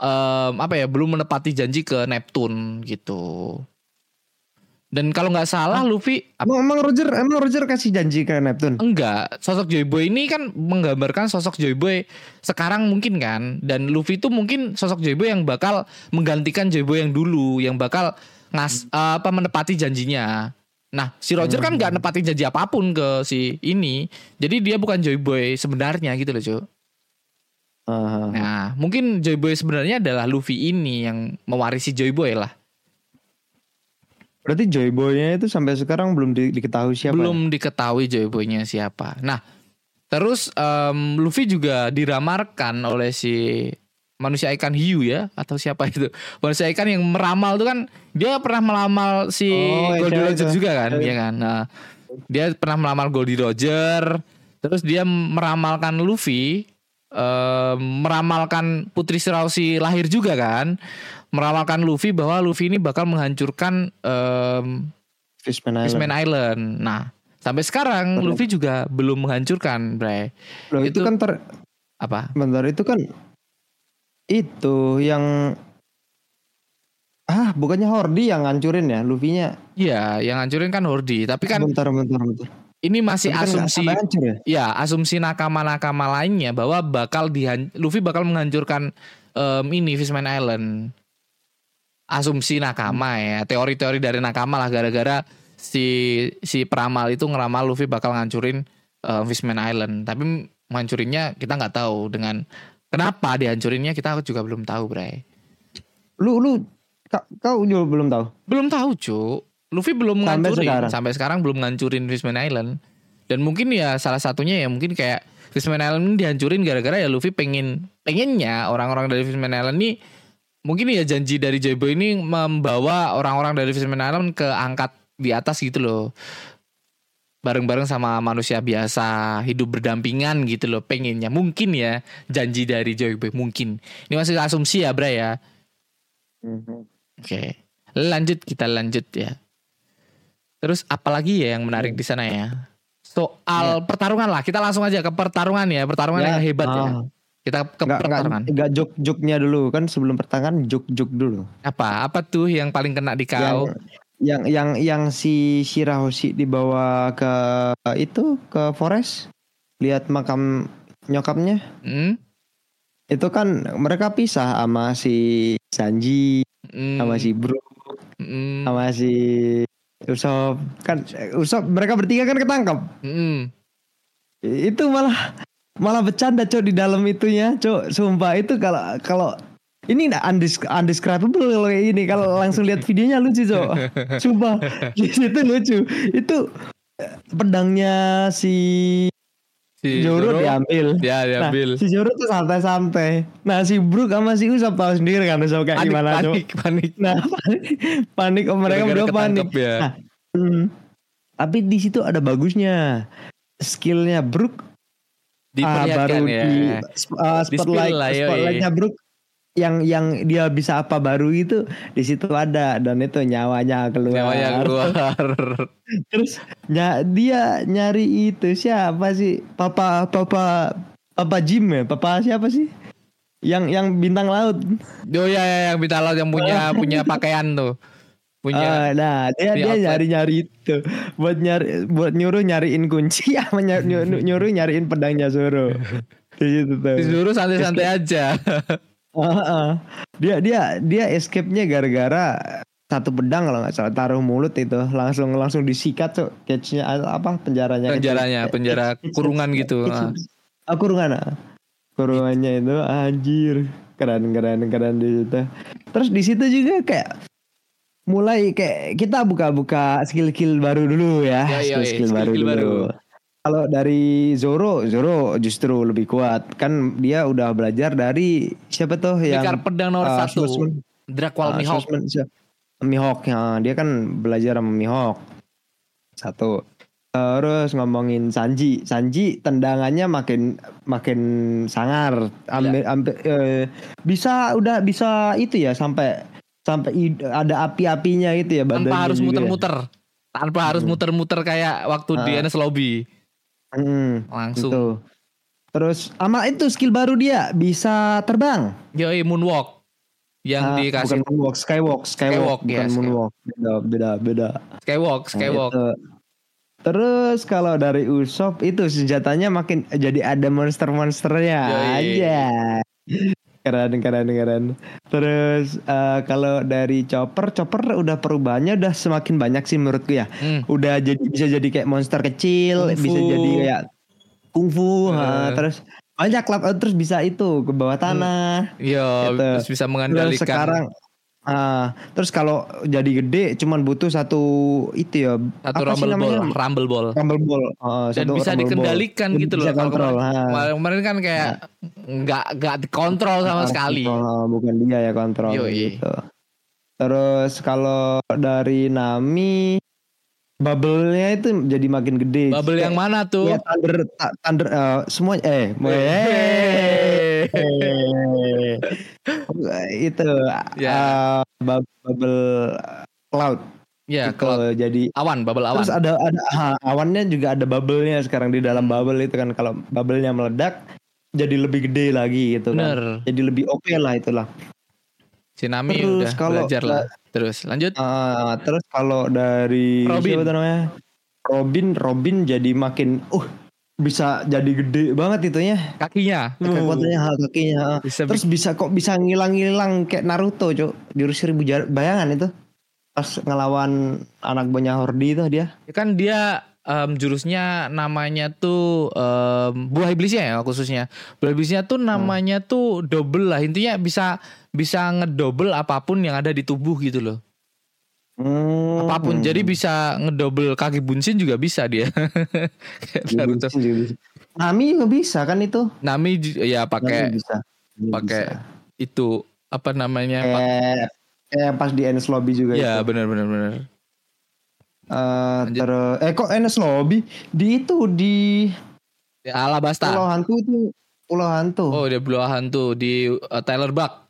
B: em, apa ya belum menepati janji ke Neptune gitu dan kalau nggak salah Luffy
C: Emang, emang Roger emang Roger kasih janji ke Neptune.
B: Enggak, sosok Joy Boy ini kan menggambarkan sosok Joy Boy sekarang mungkin kan dan Luffy itu mungkin sosok Joy Boy yang bakal menggantikan Joy Boy yang dulu yang bakal ngas apa menepati janjinya. Nah, si Roger kan nggak nepati janji apa pun ke si ini. Jadi dia bukan Joy Boy sebenarnya gitu loh, Cuk.
C: Ah, ah, ah.
B: Nah, mungkin Joy Boy sebenarnya adalah Luffy ini yang mewarisi Joy Boy lah.
C: Berarti Joy Boy-nya itu sampai sekarang belum di- diketahui siapa. ya?
B: Belum diketahui Joy Boy-nya siapa. Nah, Terus em, Luffy juga diramarkan oleh si manusia ikan hiu ya atau siapa itu manusia ikan yang meramal tuh kan dia pernah meramal si
C: Oh, yang
B: Goldie
C: cewek
B: Roger
C: tuh.
B: juga kan ya kan nah dia pernah meramal Goldie Roger terus dia meramalkan Luffy em, meramalkan Putri Sulawesi lahir juga kan meramalkan Luffy bahwa Luffy ini bakal menghancurkan em,
C: Fishman Island.
B: Fishman Island. Nah, sampai sekarang
C: Betul.
B: Luffy juga belum menghancurkan, Bray.
C: Loh, itu,
B: itu-
C: kan ter
B: Apa?
C: bentar itu kan itu yang ah bukannya Hordi yang ngancurin ya Luffy-nya.
B: Iya, yang hancurin kan Hordi. Tapi kan
C: bentar bentar bentar.
B: ini masih
C: Tapi kan
B: asumsi,
C: sampai hancur ya?
B: ya asumsi nakama-nakama lainnya bahwa bakal dihan Luffy bakal menghancurkan em, ini Fishman Island. Asumsi nakama ya, teori-teori dari nakama lah gara-gara si si peramal itu ngeramal Luffy bakal ngancurin em, Fishman Island. Tapi menghancurinnya kita nggak tahu dengan kenapa dihancurinnya kita juga belum tahu, Bray.
C: Lu lu ka- kau juga belum tahu.
B: Belum tahu, Cuk. Luffy belum
C: Sampai
B: ngancurin
C: sekarang.
B: sampai sekarang belum ngancurin Fishman Island. Dan mungkin ya salah satunya ya mungkin kayak Fishman Island ini dihancurin gara-gara ya Luffy pengen pengennya orang-orang dari Fishman Island ini mungkin ya janji dari Joy Boy ini membawa orang-orang dari Fishman Island ke angkat di atas gitu loh. Bareng-bareng sama manusia biasa, hidup berdampingan gitu loh pengennya. Mungkin ya janji dari Joy Boy mungkin. Ini masih asumsi ya, Bray ya. Oke. Lanjut kita lanjut ya. Terus apalagi ya yang menarik di sana ya? Soal pertarungan lah. Kita langsung aja ke pertarungan ya. Pertarungan
C: Ya,
B: yang hebat ya. Kita ke
C: Enggak
B: pertarungan.
C: enggak jok-joknya dulu kan sebelum pertangan jok-jok dulu.
B: Apa? Apa tuh yang paling kena di kau?
C: Yang yang yang si Shirahoshi dibawa ke itu ke forest lihat makam nyokapnya
B: Hmm?
C: itu kan mereka pisah sama si Sanji
B: Hmm.
C: sama si Bro
B: Hmm.
C: sama si Usopp kan Usopp mereka bertiga kan ketangkap
B: Hmm.
C: itu malah malah bercanda cok di dalam itunya cok sumpah itu kalau kalau ini undescribable kalau kayak gini kalau langsung lihat videonya lucu cok sumpah di situ lucu itu eh, pedangnya si
B: Si
C: Zoro diambil
B: Ya
C: Nah,
B: diambil.
C: si Zoro tuh santai-santai. Nah, si Brook sama si Usopp tahu sendiri kan Usopp kayak
B: panik,
C: gimana Cok.
B: panik, panik.
C: Nah, panik, panik oh, mereka berdua panik.
B: ya.
C: Nah, hmm, tapi di situ ada bagusnya. Skillnya Brook ah,
B: Diperlihatkan
C: baru
B: ya.
C: di uh,
B: Di
C: spotlight
B: spill lah, yoi.
C: spotlightnya Brook yang yang dia bisa apa baru itu di situ ada dan itu nyawanya keluar.
B: Nyawanya keluar.
C: Terus ny- dia nyari itu siapa sih? Papa Papa Papa Jim ya? Papa siapa sih? Yang yang bintang laut.
B: Oh ya, ya yang Bintang Laut yang punya punya pakaian tuh. Punya
C: Ah, nah, dia
B: di
C: dia
B: outlet.
C: nyari-nyari itu buat nyari buat nyuruh nyariin kunci sama ny- nyuruh, nyuruh nyariin pedangnya Zoro. Di situ tuh.
B: disuruh santai-santai aja.
C: Ah, ah. Dia dia dia escape-nya gara-gara satu pedang kalau nggak salah taruh mulut itu langsung langsung disikat tuh cage-nya apa penjaranya
B: Penjaranya, penjara kurungan gitu. Ah.
C: Ah, kurungan ah. kurungannya itu anjir keren keren keren di situ terus di situ juga kayak mulai kayak kita buka-buka skill-skill baru dulu ya
B: Ya, iya, iya,
C: skill-skill baru dulu
B: baru.
C: kalau dari Zoro Zoro justru lebih kuat kan dia udah belajar dari siapa tuh yang
B: Mikar pedang nomor
C: ah,
B: satu.
C: Swordsman.
B: Drakwal
C: Ah,
B: Mihawk.
C: Swordsman? Mihawk ya dia kan belajar sama Mihawk satu terus ngomongin Sanji Sanji tendangannya makin makin sangar ambil, ambil eh, bisa udah bisa itu ya sampai sampai ada api-apinya itu ya badannya
B: Tanpa harus
C: juga ya.
B: muter-muter. Tanpa harus muter-muter kayak waktu di
C: Ah.
B: Enes Lobby.
C: Hmm,
B: Langsung.
C: itu. terus sama itu skill baru dia bisa terbang
B: Yoi Moonwalk. Yang
C: Ah,
B: dikasih
C: bukan moonwalk skywalk skywalk,
B: Skywalk, ya,
C: bukan
B: skywalk.
C: moonwalk beda beda beda
B: Skywalk,
C: Nah,
B: Skywalk.
C: itu. Terus kalau dari Usopp itu senjatanya makin jadi ada monster-monsternya aja. Keren keren keren. Terus eh, kalau dari Chopper, Chopper udah perubahannya udah semakin banyak sih menurutku ya.
B: Hmm.
C: Udah jadi bisa jadi kayak monster kecil,
B: Kungfu.
C: bisa jadi kayak kungfu, ha,
B: Eh.
C: terus banyak lah, terus bisa itu ke bawah tanah.
B: Iya,
C: Gitu.
B: terus bisa
C: Terus
B: mengendalikan
C: sekarang Ah, terus kalau jadi gede cuman butuh satu itu ya.
B: Satu
C: apa sih
B: rumble ball, rumble ball.
C: Rumble ball. Ah,
B: Dan bisa
C: ball.
B: dikendalikan
C: Dan
B: gitu loh.
C: Bisa
B: Kalau
C: kontrol.
B: kemarin,
C: ah.
B: kemarin- kemarin kan kayak nggak nggak dikontrol sama
C: Ah,
B: sekali.
C: kontrol, bukan dia ya kontrol
B: Yoi.
C: gitu. Terus kalau dari Nami bubble-nya itu jadi makin gede.
B: Bubble yang mana tuh?
C: Ya thunder thunder eh, semua eh
B: Hehehe.
C: eh, itu
B: Ya.
C: eh, bub- bubble cloud
B: Ya,
C: itu
B: kalau
C: jadi
B: awan, bubble awan.
C: terus ada ada ah, awannya juga ada bubble-nya sekarang di dalam bubble itu kan kalau bubble-nya meledak jadi lebih gede lagi gitu
B: Bener.
C: kan. Jadi lebih oke lah itulah.
B: Si Nami
C: Terus
B: udah
C: kalau-
B: belajar lah. Terus lanjut.
C: Ah, terus kalau dari
B: Robin.
C: siapa namanya? Robin, Robin jadi makin uh bisa jadi gede banget itunya.
B: Kakinya.
C: Kekuatannya hal kakinya.
B: Bisa
C: Terus bisa kok bisa ngilang-ngilang kayak Naruto, Cuk. Jurus seribu jar- bayangan itu. Pas ngelawan anak buahnya Hordi itu dia.
B: Ya kan dia em, jurusnya namanya tuh em, buah iblisnya ya khususnya. Buah iblisnya tuh namanya tuh double lah. Intinya bisa bisa ngedouble apa pun yang ada di tubuh gitu loh.
C: Hmm.
B: Apa pun. Jadi bisa ngedouble kaki bunshin juga bisa dia. Naruto.
C: Juga bisa. Nami juga bisa kan itu.
B: Nami ya pakai pakai itu apa namanya? Pak?
C: kayak kayak pas di Enes Lobby juga
B: Ya
C: itu.
B: benar benar benar.
C: Eh, eh kok Enes Lobby di itu di
B: Ya, Alabasta.
C: Pulau Hantu itu Pulau Hantu.
B: Oh, dia Pulau Hantu di uh, Tyler Buck.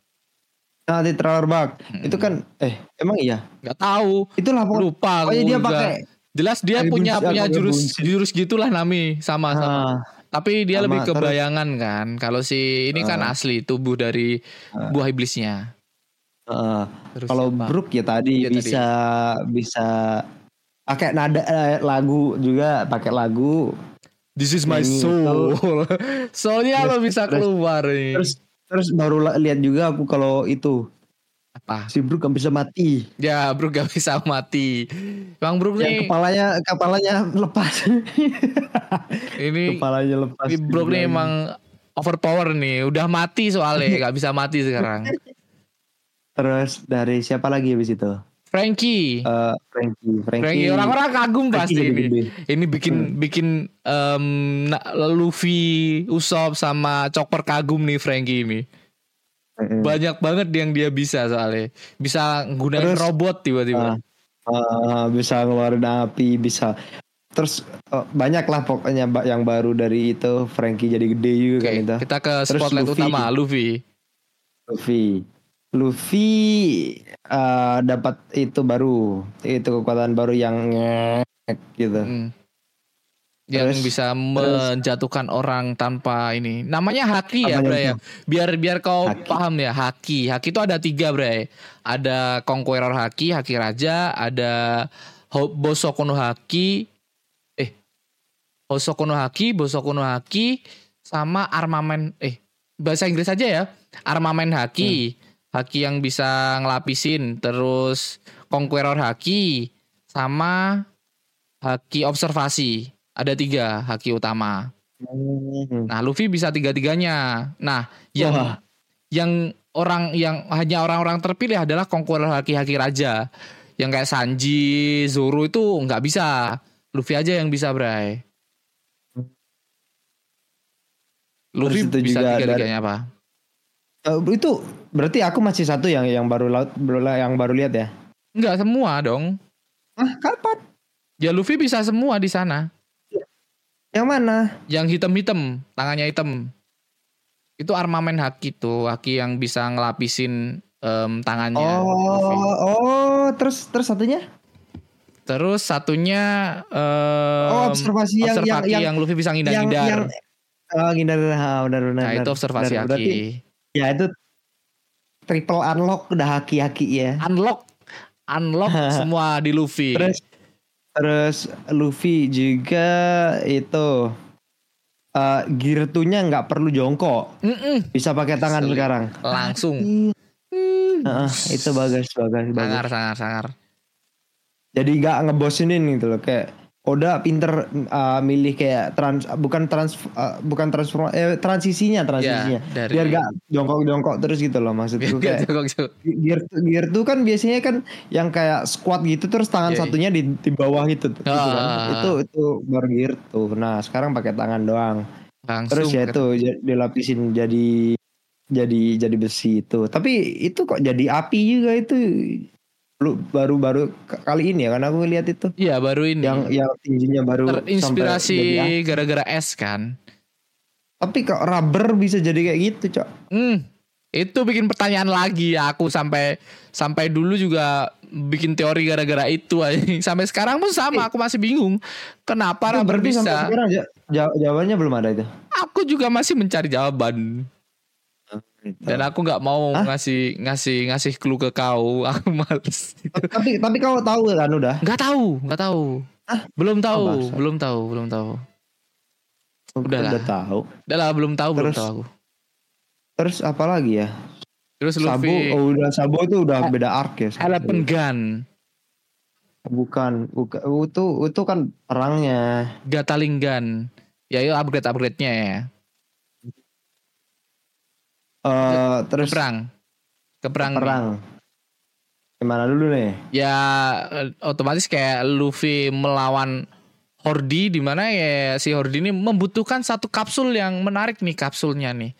C: Nah di Trailer Park.
B: Hmm.
C: Itu kan eh emang iya.
B: Nggak tahu.
C: Itulah pokoknya
B: Lupa
C: pokoknya
B: aku
C: dia pakai
B: Jelas dia
C: Kaki
B: punya punya jurus
C: bunsin.
B: jurus gitulah Nami sama sama.
C: Ah,
B: Tapi dia
C: sama,
B: lebih ke
C: terus-
B: bayangan kan. Kalau si ini kan
C: Ah.
B: asli tubuh dari buah iblisnya. Terus
C: Kalau? Brook ya tadi
B: Iya, tadi.
C: bisa bisa pakai nada eh, lagu juga pakai lagu
B: This is my soul. Soalnya lo bisa
C: terus-
B: keluar nih.
C: terus terus baru lihat juga aku kalau itu
B: apa?
C: si Brook kan bisa mati
B: Ya, Bro gak bisa mati. Bang Bro
C: yang
B: nih
C: kepalanya kepalanya lepas
B: ini
C: kepalanya lepas
B: ini Bro nih emang overpower nih. Udah mati soalnya gak bisa mati sekarang.
C: terus dari siapa lagi habis itu
B: Frankie.
C: Eh, Frankie Frankie
B: Frankie orang-orang kagum
C: Frankie
B: pasti
C: jadi
B: ini.
C: gede.
B: Ini bikin bikin em, na- Luffy, Usopp sama Chopper kagum nih Frankie ini.
C: Mm-mm.
B: Banyak banget yang dia bisa soalnya. Bisa gunain
C: Terus-
B: robot tiba-tiba.
C: Ah, bisa ngeluarin api bisa terus eh, banyak lah pokoknya yang baru dari itu Frankie jadi gede juga
B: Oke,
C: kan itu
B: kita ke
C: Terus
B: spotlight
C: Luffy.
B: utama Luffy.
C: Luffy Luffy eh, dapat itu baru itu kekuatan baru yang ngek gitu
B: Hmm. Yang
C: Terus-
B: bisa menjatuhkan orang tanpa ini. Namanya haki ya, Bray ya. Biar biar kau
C: Haki.
B: paham ya, haki. Haki itu ada tiga, Bray. Ada Conqueror haki, haki raja, ada Bosoku no haki, eh Bosoku no haki, Bosoku no haki, sama armamen, eh bahasa Inggris aja ya. Armamen haki, haki yang bisa ngelapisin, terus Conqueror haki, sama haki observasi. Ada tiga haki utama.
C: Hmm.
B: Nah, Luffy bisa tiga-tiganya. Nah, yang
C: Wah.
B: yang orang yang hanya orang-orang terpilih adalah Conqueror haki-haki raja. Yang kayak Sanji, Zoro itu nggak bisa. Luffy aja yang bisa, Bray. Luffy bisa tiga-tiganya apa?
C: Eh, itu berarti aku masih satu yang yang baru laut yang baru lihat ya
B: Enggak semua dong.
C: ah kapan
B: Ya Luffy bisa semua di sana.
C: yang mana
B: Yang hitam-hitam, tangannya hitam. Itu armamen haki tuh, haki yang bisa ngelapisin em, tangannya. Luffy.
C: oh oh terus terus satunya
B: Terus satunya em,
C: Oh, observasi yang-
B: observasi
C: yang-
B: yang, Luffy bisa
C: yang
B: ngindar-ngindar.
C: yang oh ngindar ah, benar benar
B: Nah, itu
C: benar.
B: observasi
C: Benar,
B: haki.
C: berarti ya itu triple unlock udah haki-haki ya.
B: Unlock. Unlock semua di Luffy.
C: terus terus Luffy juga itu eh gear two-nya nggak perlu jongkok.
B: Mm-mm,
C: bisa pakai tangan
B: Asli.
C: sekarang.
B: Langsung.
C: Heeh, itu bagus bagus bagus.
B: Sangar sangar sangar.
C: jadi nggak ngebosinin gitu loh kayak Oda pinter uh, milih kayak trans bukan trans uh, bukan transform eh, transisinya transisinya
B: Ya, dari-
C: biar gak jongkok-jongkok terus gitu loh maksudku
B: Biar
C: kayak
B: jongkok jongkok.
C: gear gear tuh kan biasanya kan yang kayak squat gitu terus tangan
B: Iya, iya.
C: satunya di, di bawah gitu, gitu kan.
B: Ah.
C: itu itu baru gear tuh nah sekarang pakai tangan doang
B: langsung
C: terus ya itu dilapisin jadi jadi jadi besi itu tapi itu kok jadi api juga itu lu baru-baru kali ini ya kan aku lihat itu
B: Iya baru ini.
C: yang yang tingginya baru
B: terinspirasi gara-gara es kan.
C: tapi kok rubber bisa jadi kayak gitu cok
B: Hmm, itu bikin pertanyaan lagi aku sampai sampai dulu juga bikin teori gara-gara itu aja. Sampai sekarang pun sama, aku masih bingung. Kenapa rubber
C: berarti sampai
B: bisa?
C: sekarang ja- ja- jawabannya belum ada itu
B: Aku juga masih mencari jawaban. Dan aku nggak mau
C: Hah?
B: ngasih ngasih ngasih clue ke kau. Aku males.
C: tapi tapi kau tahu kan udah
B: Nggak tahu, nggak tahu. Belum tahu,
C: Oh,
B: belum tahu, belum tahu. Udah lah.
C: udah tahu
B: Udah lah, belum tahu, belum
C: Terus
B: tahu aku.
C: terus apa lagi ya
B: Terus Luffy
C: oh udah Sabo itu udah
B: Eh,
C: beda arc ya
B: Gun,
C: bukan bukan itu itu kan perangnya
B: Gatling Gun. Ya itu upgrade upgrade-nya ya.
C: Eh terus
B: Keperang. Keperang. nih.
C: perang gimana dulu nih
B: Ya eh, otomatis kayak Luffy melawan Hordi di mana ya si Hordi ini membutuhkan satu kapsul yang menarik nih kapsulnya nih.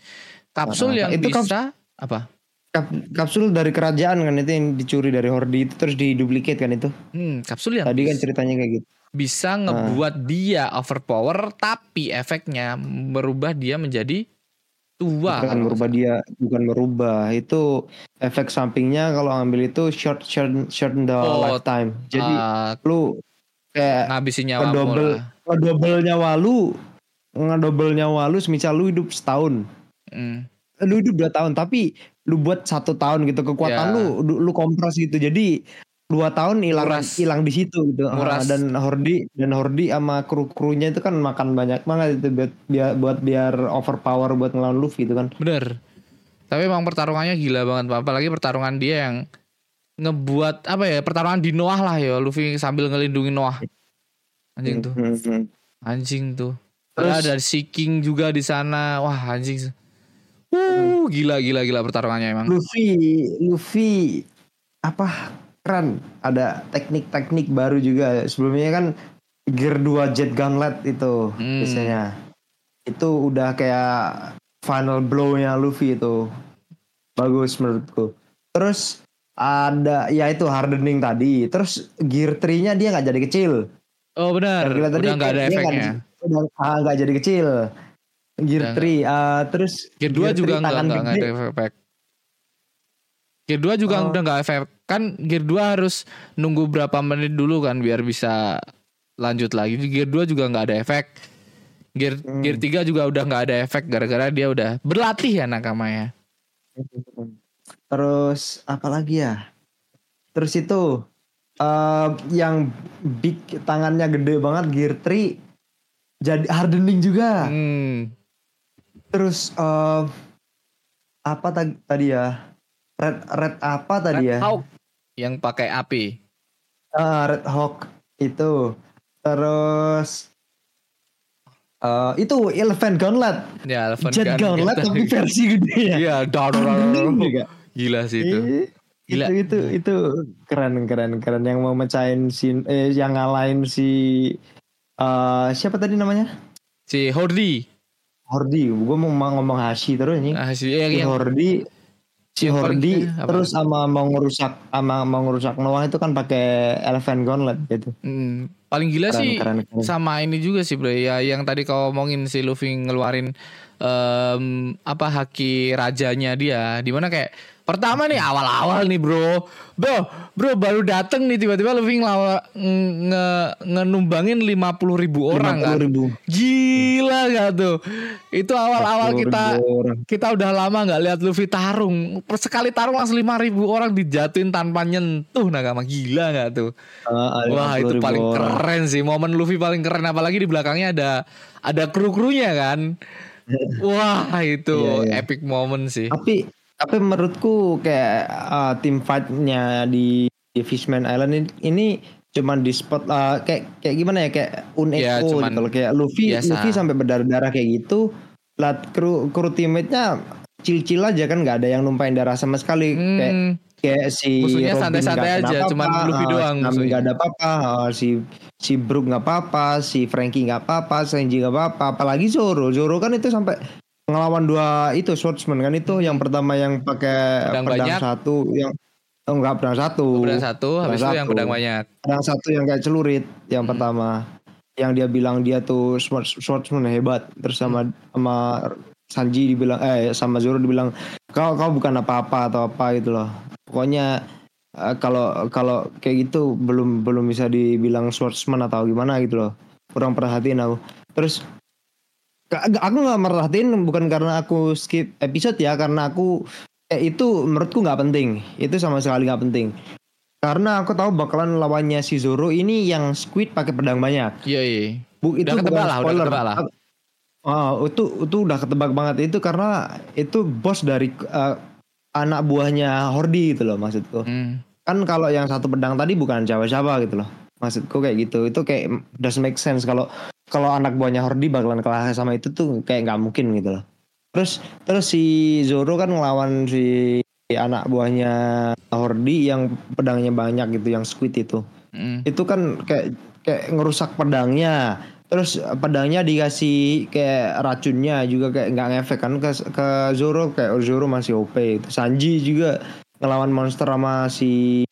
B: Kapsul
C: Ah,
B: yang
C: itu kaps-
B: bisa apa?
C: Kap- kapsul dari kerajaan kan itu yang dicuri dari Horde itu terus diduplikat kan itu
B: Hmm, kapsul yang
C: tadi kan ceritanya kayak gitu
B: bisa ngebuat dia overpower tapi efeknya merubah dia menjadi tua.
C: bukan merubah dia bukan merubah itu efek sampingnya kalau ambil itu short short short the
B: Oh,
C: lifetime jadi
B: Eh,
C: lu kayak
B: ngabisin nyawa
C: ngedouble
B: lah.
C: ngedouble nyawa lu ngedouble nyawa lu semisal lu hidup setahun
B: Hmm.
C: lu hidup dua tahun tapi lu buat satu tahun gitu kekuatan lu lu lu kompres gitu jadi dua tahun hilang hilang di situ gitu. Ah,
B: Nguras.
C: dan Hordi dan Hordi sama kru krunya itu kan makan banyak banget itu buat biar buat biar overpower buat ngelawan Luffy itu kan.
B: Bener. Tapi emang pertarungannya gila banget, apalagi pertarungan dia yang ngebuat apa ya pertarungan di Noah lah ya Luffy sambil ngelindungi Noah. Anjing tuh.
C: Hmm, hmm.
B: anjing tuh.
C: Terus-
B: ada si King juga di sana. Wah anjing. Uh gila gila gila pertarungannya emang.
C: Luffy Luffy apa keren ada teknik-teknik baru juga. Sebelumnya kan gear 2 jet gauntlet itu
B: Hmm.
C: biasanya. Itu udah kayak final blow-nya Luffy itu. Bagus menurutku. Terus ada ya itu hardening tadi. Terus gear 3 nya dia nggak jadi kecil.
B: Oh benar. Udah nggak ada
C: nggak
B: efeknya.
C: di- udah ah, nggak jadi kecil. Gear
B: Udah
C: 3 ah, terus
B: Gear 2 juga
C: 3
B: nggak ada efek. Gear 2 juga
C: Oh.
B: udah nggak efek kan Gear 2 harus nunggu berapa menit dulu kan biar bisa lanjut lagi Gear 2 juga nggak ada efek Gear
C: Hmm.
B: Gear 3 juga udah nggak ada efek gara-gara dia udah berlatih ya nakamanya
C: Terus apa lagi ya? Terus itu eh yang big tangannya gede banget Gear 3 jadi hardening juga.
B: hmm.
C: Terus eh apa tadi ya? Red red apa tadi
B: Red
C: ya?
B: Hawk yang pakai api
C: Ah, Red Hawk itu. Terus eh itu Elephant Gauntlet,
B: ya Elephant
C: Jet
B: Gun
C: Gauntlet tapi versi gede ya.
B: iya dar, gila sih itu
C: Ih,
B: Gila.
C: Itu itu itu keren keren keren yang mau mecahin si eh yang ngalahin si eh siapa tadi namanya?
B: si Hordi
C: Hordi. Gue mau ngomong Hashi terus nih.
B: ah, si yang,
C: si
B: yang
C: Hordi si Hordi
B: apa?
C: terus sama mau ngerusak sama mau ngerusak Noah itu kan pakai Elephant Gauntlet gitu.
B: Hmm, paling gila
C: Keren,
B: sih
C: keren, keren.
B: sama ini juga sih bro ya yang tadi kau omongin si Luffy ngeluarin em, apa haki rajanya dia di mana kayak pertama nih awal-awal nih bro bro bro baru dateng nih tiba-tiba Luffy ngelawa, nge, ngenumbangin 50 ribu orang kan
C: 50 ribu.
B: gila gak tuh itu awal-awal
C: 50
B: kita
C: orang.
B: kita udah lama nggak lihat Luffy tarung sekali tarung langsung 5 ribu orang dijatuhin tanpa nyentuh nakama gila nggak tuh
C: Ah,
B: Wah
C: 50
B: itu paling
C: orang.
B: keren sih momen Luffy paling keren apalagi di belakangnya ada ada kru krunya kan. Wah itu
C: Iya, iya.
B: epic moment sih.
C: Tapi tapi menurutku kayak uh, tim fightnya di, di Fishman Island ini, ini cuman di spot uh, kayak kayak gimana ya kayak uneco
B: Ya, cuman
C: gitu loh. kayak Luffy
B: biasa.
C: Luffy sampai berdarah-darah kayak gitu lah kru kru teammate-nya cil-cil aja kan nggak ada yang numpain darah sama sekali kayak
B: Hmm,
C: kayak si
B: Musuhnya
C: Robin
B: santai-santai aja,
C: kenapa-apa,
B: cuman Luffy
C: uh,
B: doang musuhnya.
C: nggak ada apa-apa uh, si si Brook nggak apa-apa si Frankie nggak apa-apa Sanji nggak apa-apa apalagi Zoro Zoro kan itu sampai ngelawan dua itu swordsman kan itu yang pertama yang pakai
B: Pedang
C: pedang,
B: banyak.
C: satu yang oh, enggak pedang satu
B: pedang satu, habis itu yang
C: satu.
B: pedang banyak.
C: pedang satu yang kayak celurit yang
B: Hmm.
C: pertama yang dia bilang dia tuh sword, swordsman hebat terus sama
B: Hmm.
C: sama Sanji dibilang eh sama Zoro dibilang kau kau bukan apa-apa atau apa gitu loh pokoknya eh, kalau kalau kayak gitu belum belum bisa dibilang swordsman atau gimana gitu loh kurang perhatiin aku terus aku nggak merhatiin bukan karena aku skip episode ya karena aku eh, itu menurutku nggak penting itu sama sekali nggak penting karena aku tahu bakalan lawannya si Zoro ini yang Squid pakai pedang banyak
B: Iya, iya.
C: Bu, itu
B: Udah ketebak lah, udah
C: spoiler.
B: ketebak lah.
C: Oh, itu itu udah ketebak banget itu karena itu bos dari eh, anak buahnya Hordi gitu loh maksudku.
B: Hmm.
C: Kan kalau yang satu pedang tadi bukan siapa-siapa gitu loh. Maksudku kayak gitu. Itu kayak doesn't make sense kalau kalau anak buahnya Hordi bakalan kalah sama itu tuh kayak nggak mungkin gitu loh. Terus terus si Zoro kan ngelawan si anak buahnya Hordi yang pedangnya banyak gitu yang Squid itu.
B: Hmm.
C: itu kan kayak kayak ngerusak pedangnya. Terus pedangnya dikasih kayak racunnya juga kayak nggak ngefek kan ke ke Zoro kayak Zoro masih OP itu Sanji juga ngelawan monster sama si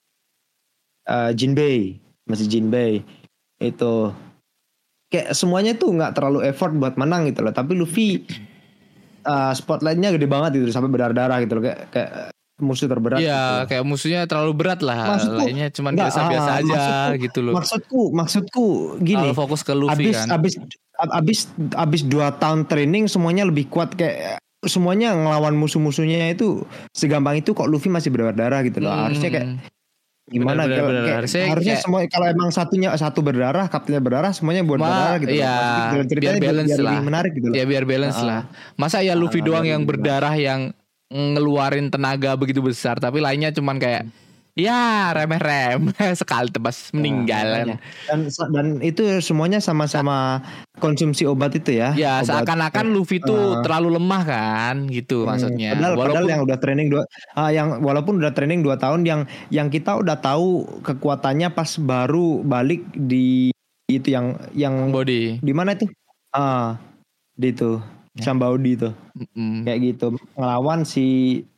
C: eh, Jinbei masih Jinbei. Itu kayak semuanya tuh nggak terlalu effort buat menang gitu loh tapi Luffy eh, spotlightnya gede banget gitu sampai berdarah-darah gitu loh kayak kayak musuh terberat gitu
B: Iya,
C: loh.
B: kayak musuhnya terlalu berat lah.
C: Maksudku,
B: Lainnya cuman biasa-biasa
C: ah,
B: aja
C: maksudku-
B: gitu loh.
C: maksudku maksudku gini
B: Kalau fokus ke Luffy
C: abis
B: kan.
C: abis abis abis dua tahun training semuanya lebih kuat kayak semuanya ngelawan musuh-musuhnya itu segampang itu kok Luffy masih berdarah gitu loh harusnya kayak
B: Hmm.
C: Gimana
B: Benar,
C: kalau
B: benar,
C: kayak-
B: harusnya
C: harusnya,
B: kayak-
C: semua kalau emang satunya satu berdarah kaptennya berdarah semuanya buat
B: Ma-
C: berdarah gitu Maksudnya ceritanya
B: biar balance
C: biar
B: lah.
C: lebih menarik gitu loh
B: Ya biar balance
C: Ah.
B: lah. Masa ya Luffy
C: Ah,
B: doang
C: biar
B: yang berdarah yang ngeluarin tenaga begitu besar tapi lainnya cuman kayak ya remeh-remeh sekali tebas meninggal.
C: Nah, dan dan itu semuanya sama-sama konsumsi obat itu ya
B: Ya seakan-akan Luffy tuh
C: Ah.
B: terlalu lemah kan gitu
C: Hmm,
B: maksudnya.
C: Padahal, padahal
B: Walaupun
C: yang udah training dua, ah, yang walaupun udah training dua tahun, yang yang kita udah tahu kekuatannya pas baru balik di itu yang yang
B: body.
C: di mana itu? Ah, di itu
B: Ya.
C: Sambaudi itu
B: Mm.
C: kayak gitu ngelawan si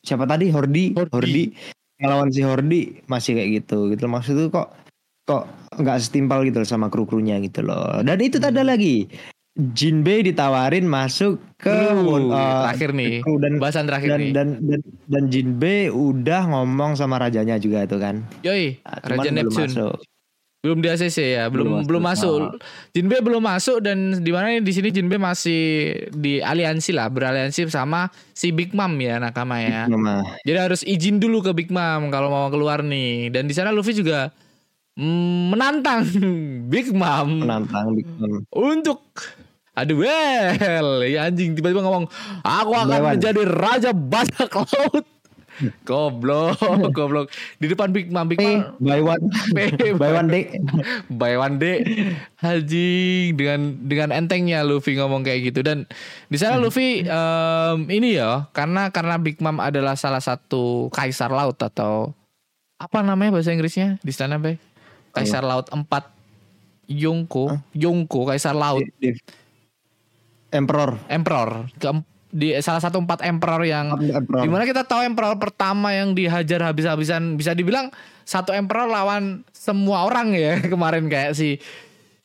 C: siapa tadi Hordi
B: Hordi.
C: Hordi, ngelawan si Hordi masih kayak gitu gitu maksud tuh kok kok nggak setimpal gitu loh sama kru krunya gitu loh dan itu tak ada
B: Hmm.
C: lagi Jinbei ditawarin masuk ke
B: Kru,
C: eh,
B: terakhir nih.
C: kru dan
B: Bahasan terakhir
C: dan,
B: nih.
C: dan dan dan Jinbei udah ngomong sama rajanya juga itu kan
B: Yoi,
C: Nah, cuman
B: Raja Neptune.
C: masuk.
B: Belum di ACC ya, belum
C: Belum
B: belum masuk.
C: masuk.
B: Jinbe belum masuk dan di mana di sini Jinbe masih di aliansi lah, beraliansi sama si Big Mom ya nakama ya.
C: Nama.
B: Jadi harus izin dulu ke Big Mom kalau mau keluar nih. Dan di sana Luffy juga mm, menantang Big Mom
C: menantang Big Mom.
B: untuk Aduh well ya anjing tiba-tiba ngomong aku akan
C: Dewan.
B: menjadi raja bajak laut. Goblok, goblok. Di depan Big Mom, Big Mom
C: by one. By one day
B: by one day haji dengan dengan entengnya Luffy ngomong kayak gitu. Dan di sana Luffy em, ini ya karena karena Big Mom adalah salah satu kaisar laut atau apa namanya bahasa Inggrisnya? Di sana Bay kaisar laut 4 Yonko Yonko kaisar laut.
C: Emperor.
B: Emperor. Ke di salah satu empat emperor yang
C: Emperor.
B: Di mana kita tahu emperor pertama yang dihajar habis-habisan bisa dibilang satu emperor lawan semua orang ya kemarin kayak si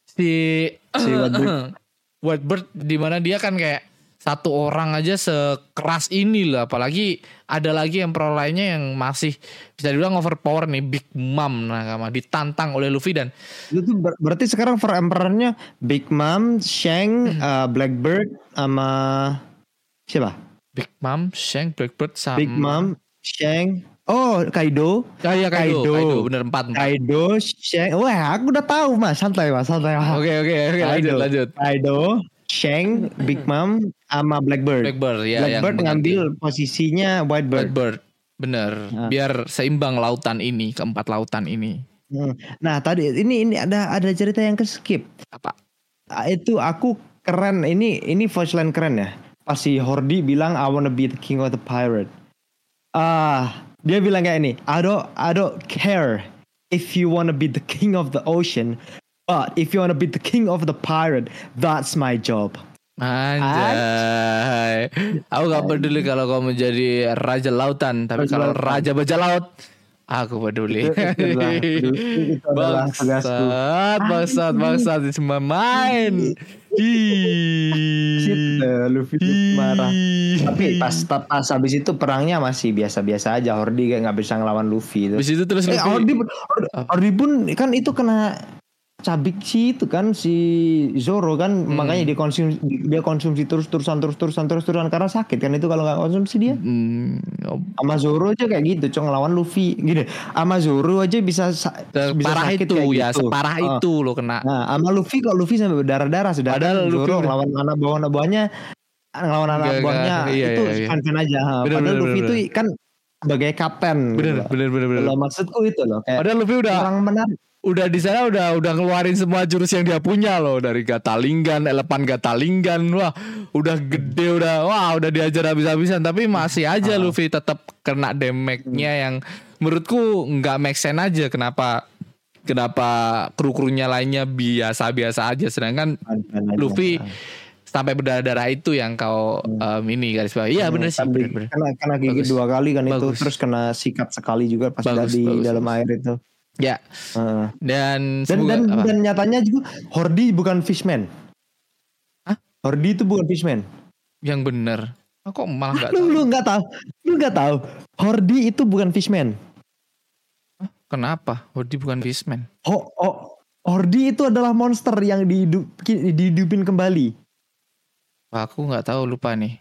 B: si
C: Si Whitebird.
B: Whitebird di mana dia kan kayak satu orang aja sekeras ini lah apalagi ada lagi emperor lainnya yang masih bisa dibilang overpower nih Big Mom nakama ditantang oleh Luffy dan
C: Itu tuh ber- berarti sekarang for emperornya Big Mom, Shang,
B: Hmm.
C: uh, Blackbird sama siapa?
B: Big Mom, Shank, Blackbird sama
C: Big Mom, Shang. Oh, Kaido.
B: Ah, iya Kaido,
C: Kaido.
B: Kaido, bener empat.
C: Kaido, Shang. Wah, aku udah tahu mas. Santai mas, santai mas.
B: Oke oke oke lanjut lanjut.
C: Kaido, Shang, Big Mom, sama Blackbird.
B: Blackbird ya
C: Blackbird ngambil posisinya Whitebird.
B: Whitebird. Bener.
C: Ah.
B: Biar seimbang lautan ini, keempat lautan ini.
C: Hmm. Nah tadi ini ini ada ada cerita yang ke skip.
B: Apa?
C: Ah, Itu aku keren. Ini ini voice line keren ya. Pas si Hordi bilang I wanna be the king of the pirate. Ah, dia bilang kayak ini. I don't I don't care if you wanna be the king of the ocean, but if you wanna be the king of the pirate, that's my job.
B: Anjay. Aku gak peduli kalau kau menjadi raja lautan, tapi
C: Raja
B: kalau
C: lautan.
B: raja bajak laut, aku peduli. Bangsat, bangsat, bangsat, it's my mind.
C: Shit, eh, Luffy tuh marah. Tapi pas pas habis itu perangnya masih biasa-biasa aja. Hordi kayak nggak bisa ngelawan Luffy itu.
B: Habis itu terus
C: Eh,
B: Luffy-
C: Hordi, pun- Hordi, Hordi pun kan itu kena cabik sih itu kan si Zoro kan
B: Hmm.
C: makanya dia konsumsi dia konsumsi terus terusan terus terusan terus terusan karena sakit kan itu kalau nggak konsumsi dia
B: Hmm, oh,
C: sama Zoro aja kayak gitu cong ngelawan Luffy gini sama Zoro aja bisa sa- bisa
B: separah
C: sakit
B: itu ya,
C: gitu.
B: separah
C: Oh.
B: itu lo kena.
C: Nah, sama Luffy kok Luffy sampai berdarah-darah sudah.
B: Padahal Luffy
C: Zoro
B: udah-
C: ngelawan anak buah anak buahnya ngelawan anak buahnya
B: enggak. Iya,
C: itu
B: iya, iya.
C: fan-fan aja.
B: Bener,
C: Padahal
B: bener,
C: Luffy
B: bener,
C: itu kan sebagai kapten.
B: Bener,
C: gitu
B: bener, bener, bener.
C: Kalau maksudku itu loh kayak
B: Padahal Luffy udah
C: orang menarik.
B: Udah di sana udah udah ngeluarin semua jurus yang dia punya loh dari Gatalinggan, Elepan Gatalinggan. Wah, udah gede udah wah udah diajar habis-habisan tapi masih aja Luffy tetap kena damage-nya yang menurutku nggak make sense aja kenapa kenapa kru-krunya lainnya biasa-biasa aja sedangkan
C: aja.
B: Luffy
C: Ha.
B: sampai berdarah-darah itu yang kau em, ini garis bawah. Iya bener sih,
C: Tapi
B: bener, bener.
C: Kena, kena gigi
B: Bagus.
C: dua kali kan itu
B: Bagus.
C: terus kena sikat sekali juga pas
B: Bagus,
C: di
B: bagus,
C: dalam air itu.
B: Ya,
C: Heeh.
B: dan
C: Dan
B: semoga
C: dan,
B: apa?
C: dan nyatanya juga Hordi bukan fishman.
B: Hah?
C: Hordi itu bukan fishman.
B: yang bener. Oh, kok malah nggak tahu?
C: lu nggak tahu? Lu nggak tahu? Hordi itu bukan fishman.
B: Kenapa? Hodi bukan fishman.
C: Ho, ho- Hordi itu adalah monster yang dihidup, dihidupin kembali.
B: Wah, aku nggak tahu lupa nih.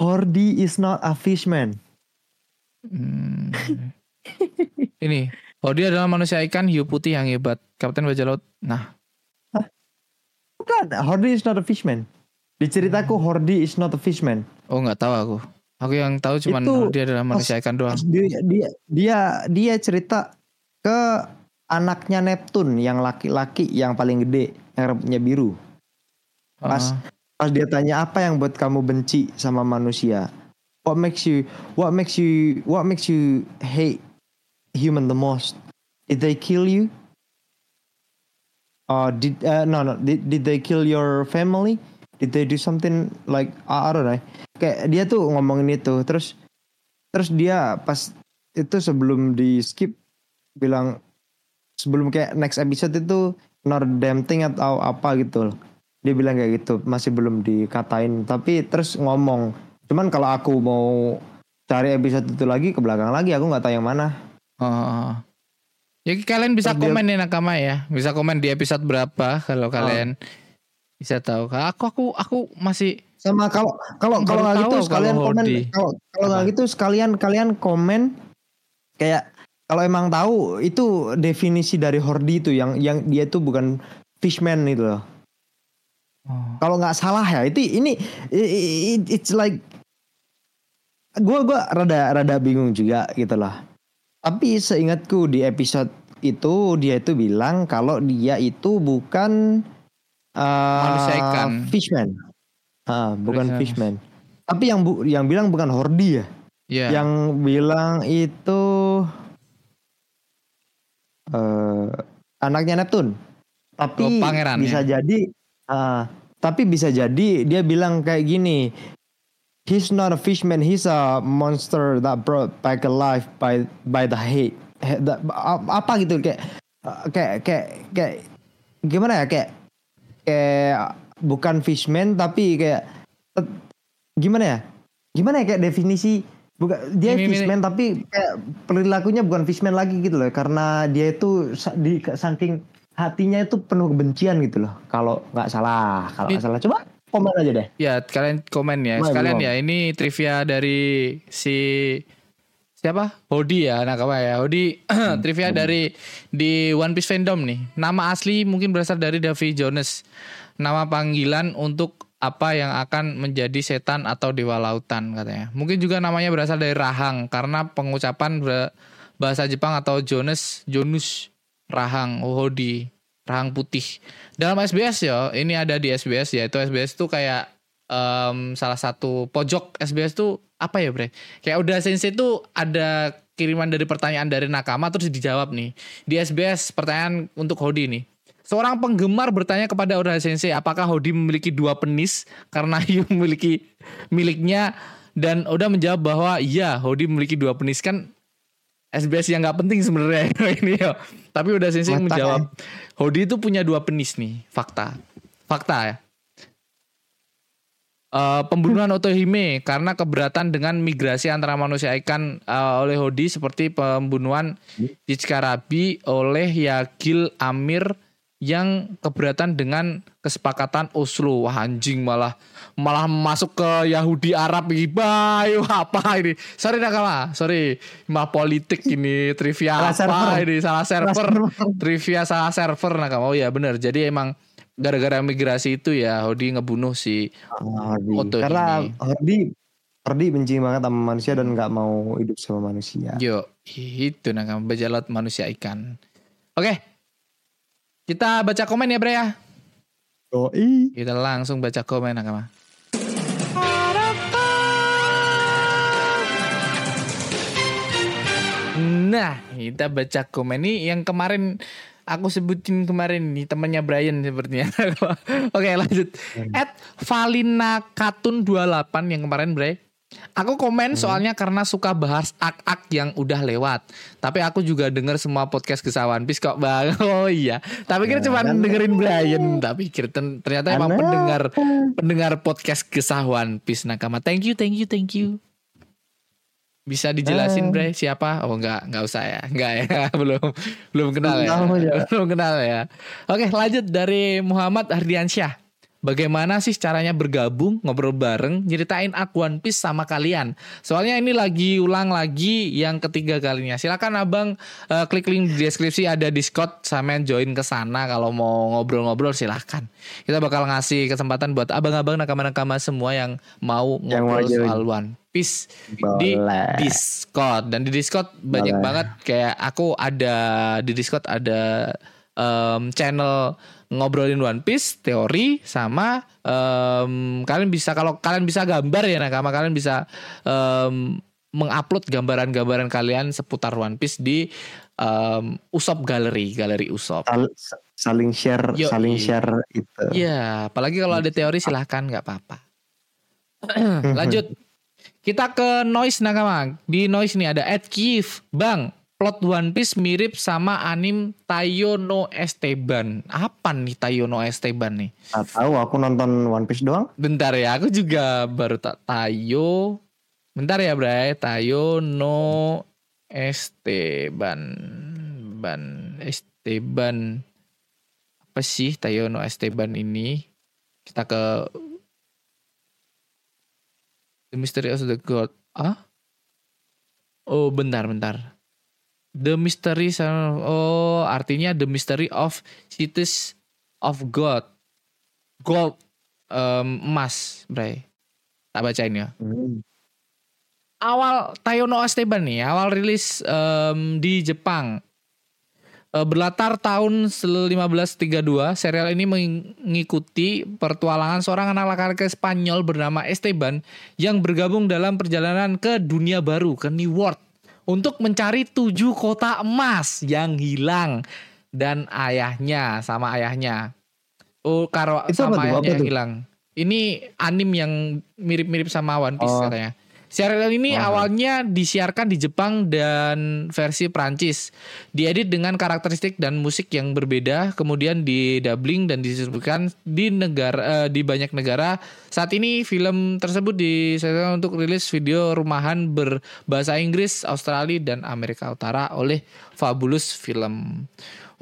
C: Hordi is not a fishman.
B: Hmm. ini Hodi adalah manusia ikan hiu putih yang hebat. Kapten bajak laut. Nah,
C: Bukan, Hordi is not a fishman. Di ceritaku Hordi is not a fishman.
B: oh nggak tahu aku. Aku yang tahu cuman
C: Itu
B: Hodi adalah manusia ikan doang.
C: Dia dia dia, dia cerita ke anaknya Neptune yang laki-laki yang paling gede yang rambutnya biru. Pas
B: Ah,
C: pas dia tanya apa yang buat kamu benci sama manusia? What makes you what makes you what makes you hate human the most? Did they kill you? Uh, did uh, no no did, did they kill your family? Did they do something like I, I don't know. Kayak dia tuh ngomongin itu terus terus dia pas itu sebelum di skip bilang sebelum kayak next episode itu not damn thing atau apa gitu loh. Dia bilang kayak gitu, masih belum dikatain tapi terus ngomong. Cuman kalau aku mau cari episode itu lagi ke belakang lagi aku nggak tahu yang mana.
B: Oh. Ya kalian bisa
C: Terus dia-
B: komen nih nakama ya. Bisa komen di episode berapa kalau
C: Ah.
B: kalian bisa tahu. Aku aku aku masih
C: Sama kalau kalau kalau nggak gitu
B: kalau
C: sekalian komen
B: Hordi.
C: kalau kalau nggak gitu sekalian kalian komen kayak kalau emang tahu itu definisi dari Hordi itu yang yang dia itu bukan fishman itu loh.
B: Oh.
C: Kalau nggak salah ya itu ini i- i- it's like gua gua rada rada bingung juga gitu lah. Tapi seingatku di episode itu dia itu bilang kalau dia itu bukan uh,
B: Manusia ikan.
C: fishman. Ah, bukan
B: Manusia-
C: fishman. Tapi yang bu, yang bilang bukan Hordi ya.
B: Ya.
C: Yang bilang itu eh anaknya Neptune. Tapi
B: Oh, pangerannya.
C: bisa jadi ah, tapi bisa jadi dia bilang kayak gini. He's not a fishman, he's a monster that brought back alive by by the hate. He- the- apa gitu kayak kayak kayak kayak gimana ya kayak kayak bukan fishman tapi kayak gimana ya? Gimana ya kayak definisi bukan dia
B: Ini- ini-
C: fishman tapi kayak perilakunya bukan fishman lagi gitu loh. Karena dia itu di saking hatinya itu penuh kebencian gitu loh. Kalau nggak salah kalau
B: Ini-
C: nggak salah. Coba komen aja deh
B: Ya, kalian komen ya. Sekalian ya, ini trivia dari si siapa? Hodi ya, nakama ya. Hodi trivia dari di One Piece fandom nih. Nama asli mungkin berasal dari Davy Jones. Nama panggilan untuk apa yang akan menjadi setan atau dewa lautan katanya. Mungkin juga namanya berasal dari Rahang karena pengucapan bahasa Jepang atau Jones Jonus rahang Hodi, rahang putih. Dalam SBS ya, ini ada di SBS ya. Itu SBS tuh kayak em, salah satu pojok SBS tuh apa ya bre? Kayak udah sensei tuh ada kiriman dari pertanyaan dari nakama terus dijawab nih. Di SBS pertanyaan untuk Hodi nih. Seorang penggemar bertanya kepada Oda Sensei apakah Hodi memiliki dua penis karena Yu memiliki miliknya dan Oda menjawab bahwa iya Hodi memiliki dua penis kan SBS yang nggak penting sebenarnya ini ya. Tapi Sensei
C: Mata,
B: menjawab Hodi itu punya dua penis nih fakta fakta ya. Eh, pembunuhan Otohime karena keberatan dengan migrasi antara manusia ikan eh, oleh Hodi seperti pembunuhan Ichikarabi oleh Yagil Amir yang keberatan dengan kesepakatan Oslo. Wah anjing malah malah masuk ke Yahudi Arab ini. Bayu apa ini? Sorry nakama, sorry. Malah politik ini trivia
C: Salah
B: apa
C: server.
B: ini? Salah server.
C: server.
B: trivia salah server nakama. Oh ya benar. Jadi emang gara-gara migrasi itu ya Hodi ngebunuh si
C: Hardy.
B: Oto
C: Karena
B: ini.
C: Hardy Hardy benci banget sama manusia dan nggak mau hidup sama manusia.
B: Yo, itu nakama bejalot manusia ikan. Oke. Kita baca komen ya, Bre ya.
C: Doi.
B: Kita langsung baca komen nakama. Nah, kita baca komen nih yang kemarin aku sebutin kemarin nih temannya Brian sepertinya. Oke, lanjut. At Valina Katun 28 yang kemarin, Bre. Aku komen soalnya karena suka bahas ak-ak yang udah lewat. Tapi aku juga denger semua podcast One Piece kok bang. Oh iya. Tapi kira cuma dengerin Brian. Tapi kira ternyata emang pendengar pendengar podcast One Piece nakama. Thank you, thank you, thank you. Bisa dijelasin Bre siapa? Oh enggak, enggak usah ya. Enggak ya. belum belum kenal ya.
C: Belum ya.
B: Belum kenal ya. Oke, lanjut dari Muhammad Ardiansyah. Bagaimana sih caranya bergabung, ngobrol bareng, nyeritain aku One Piece sama kalian? Soalnya ini lagi ulang lagi yang ketiga kalinya. Silakan Abang eh, klik link di deskripsi ada Discord, sampean join ke sana kalau mau ngobrol-ngobrol silahkan. Kita bakal ngasih kesempatan buat abang-abang nakama-nakama semua yang mau
C: Yang
B: ngobrol
C: mau join.
B: soal One Piece di
C: Boleh.
B: Discord dan di Discord banyak
C: Boleh.
B: banget kayak aku ada di Discord ada em, channel ngobrolin One Piece teori sama em, kalian bisa kalau kalian bisa gambar ya nakama kalian bisa em, mengupload gambaran-gambaran kalian seputar One Piece di em, Usop Gallery galeri Usop.
C: Sal- saling share,
B: Yoi.
C: saling share itu.
B: Iya, apalagi kalau ada teori silahkan nggak apa-apa. Lanjut. Kita ke noise nakama. Di noise nih ada Ed Kiev. Bang, plot One Piece mirip sama anim Tayo no Esteban. Apa nih Tayo no Esteban nih?
C: Nggak tahu aku nonton One Piece doang.
B: Bentar ya, aku juga baru tak Tayo. Bentar ya, Bray. Tayo no Esteban. Ban Esteban. Apa sih Tayo no Esteban ini? Kita ke The Mystery of the God. Ah? Oh, bentar, bentar. The Mystery Oh, artinya The Mystery of Cities of God. Gold em, emas, Bray. Tak bacain ya.
C: Hmm.
B: Awal Tayo no Esteban nih, awal rilis em, di Jepang. Eh, berlatar tahun 1532, serial ini mengikuti pertualangan seorang anak laki-laki Spanyol bernama Esteban yang bergabung dalam perjalanan ke dunia baru, ke New World untuk mencari tujuh kota emas yang hilang dan ayahnya sama ayahnya. Oh, karo
C: Itu
B: sama ayahnya
C: Apa
B: yang hilang. Ini anim yang mirip-mirip sama One Piece
C: Oh.
B: katanya. Serial ini
C: Oh.
B: awalnya disiarkan di Jepang dan versi Prancis. Diedit dengan karakteristik dan musik yang berbeda, kemudian di dubbing dan didistribusikan di negara eh, di banyak negara. Saat ini film tersebut disesuaikan untuk rilis video rumahan berbahasa Inggris, Australia dan Amerika Utara oleh Fabulous Film.